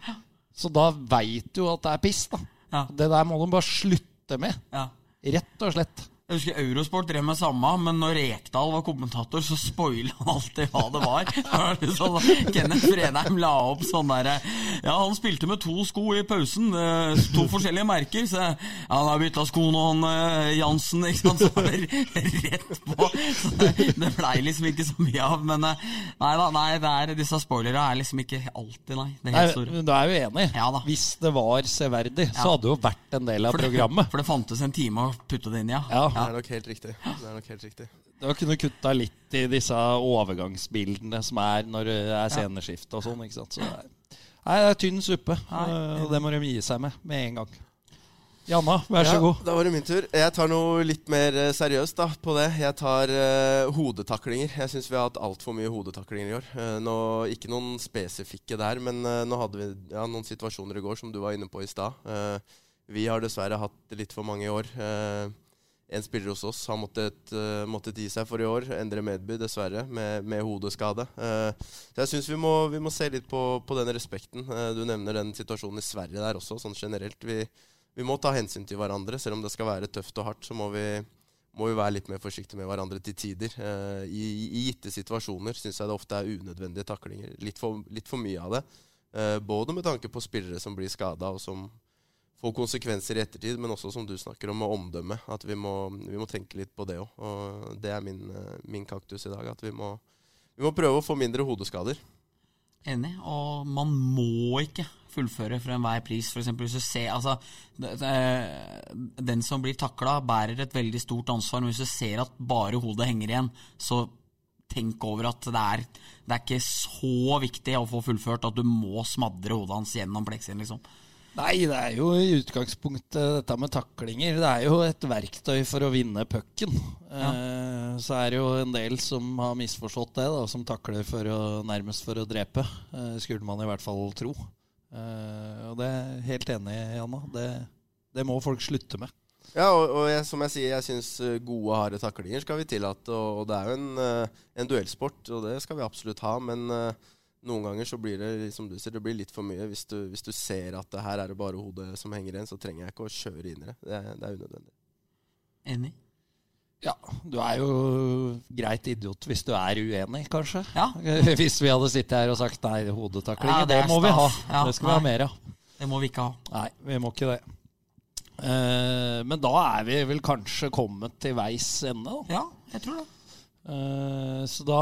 Så da veit du at det er piss, da. Ja. Det der må de bare slutte med. ja. Rett og slett. Jeg husker Eurosport drev med samme, men når Rekdal var kommentator, så spoila han alltid hva det var. (laughs) Det var sånn, Kenneth Fredheim la opp sånn derre Ja, han spilte med to sko i pausen. eh, To forskjellige merker. Så ja, han har bytta sko nå, han eh, Jansen. Ikke sant? Så var det rett på. Så det, det blei liksom ikke så mye av. Men eh, nei da, nei, er, disse spoilerne er liksom ikke alltid, nei. Det er helt store. men du er jo enig? Ja da. Hvis det var severdig, så hadde det jo vært en del av For det, programmet. for det fantes en time å putte det inn i, ja. Ja. Det er nok helt riktig. Det er nok helt riktig. Du har kunne kutta litt i disse overgangsbildene som er når det er sceneskifte og sånn. ikke sant? Så det er, nei, det er tynn suppe, og det må de gi seg med med en gang. Janna, vær så Ja, god. Da var det min tur. Jeg tar noe litt mer eh, seriøst da, på det. Jeg tar uh, hodetaklinger. Jeg syns vi har hatt altfor mye hodetaklinger i år. Uh, nå, ikke noen spesifikke der, men uh, nå hadde vi ja, noen situasjoner i går som du var inne på i stad. Vi har dessverre hatt litt for mange i år. Eh, en spiller hos oss har måttet, uh, måttet gi seg for i år. Endre Medby, dessverre, med, med hodeskade. Uh, så jeg syns vi, vi må se litt på, på den respekten. Uh, du nevner den situasjonen i Sverige der også, sånn generelt. Vi, vi må ta hensyn til hverandre. Selv om det skal være tøft og hardt, så må vi, må vi være litt mer forsiktige med hverandre til tider. I, I gitte situasjoner syns jeg det ofte er unødvendige taklinger. Litt for, litt for mye av det. Både med tanke på spillere som blir skada, og som få konsekvenser i ettertid, men også som du snakker om, med omdømme. At vi må, vi må tenke litt på det òg. Og det er min, eh, min kaktus i dag. At vi må, vi må prøve å få mindre hodeskader. Enig. Og man må ikke fullføre for enhver pris. For eksempel hvis du ser altså, det- Den som blir takla, bærer et veldig stort ansvar. Men hvis du ser at bare hodet henger igjen, så tenk over at det er, det er ikke så viktig å få fullført at du må smadre hodet hans gjennom pleksen, liksom. Nei, det er jo i utgangspunktet dette med taklinger. Det er jo et verktøy for å vinne pucken. Eh, så er det jo en del som har misforstått det, da, som takler for å, nærmest for å drepe. Eh, skulle man i hvert fall tro. Eh, og det er jeg helt enig i, Anna. Det, det må folk slutte med. Ja, og, og jeg, som jeg sier, jeg syns gode, harde taklinger skal vi tillate. Og, og det er jo en, eh, en duellsport, og det skal vi absolutt ha. Men eh, noen ganger så blir det som du sier, det blir litt for mye. Hvis du, hvis du ser at det her er det bare hodet som henger igjen, så trenger jeg ikke å kjøre inn i det. Det, er- det er unødvendig. Enig. Ja, du er jo greit idiot hvis du er uenig, kanskje. Ja. (laughs) Hvis vi hadde sittet her og sagt nei, hodetaklinger, Ja, det det, må må vi ha. Ja, det skal vi ha mer av. Det må vi ikke ha. Nei, vi må ikke det. Uh, men da er vi vel kanskje kommet til veis ende, da. Ja, jeg tror det. Uh, så da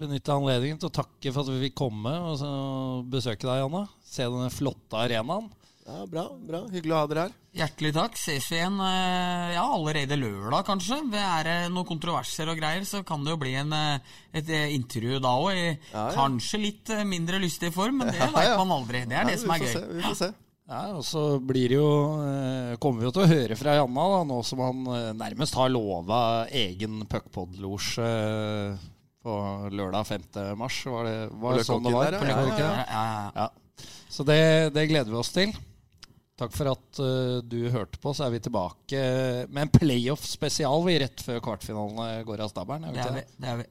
benytter jeg anledningen til å takke for at vi fikk komme og besøke deg, Janne. Se denne flotte arenaen. Ja, bra. bra. Hyggelig å ha dere her. Hjertelig takk. Ses vi igjen eh, ja, allerede lørdag, kanskje. Det er det noen kontroverser og greier, så kan det jo bli en, eh, et eh, intervju da òg. I Ja, ja. kanskje litt eh, mindre lystig form, men (laughs) det Ja, veit man aldri. Det er det som er gøy. Se, vi får se. Ja, og så blir det jo eh, Kommer vi jo til å høre fra Janna, da, nå som han eh, nærmest har lova egen puckpod-losje eh, på lørdag 5. mars. Var det, var det sånn det var? der, ja. Ja, ja. Så det, det gleder vi oss til. Takk for at uh, du hørte på. Så er vi tilbake med en playoff-spesial vi rett før kvartfinalene går av stabelen. Det vi. Det er vi.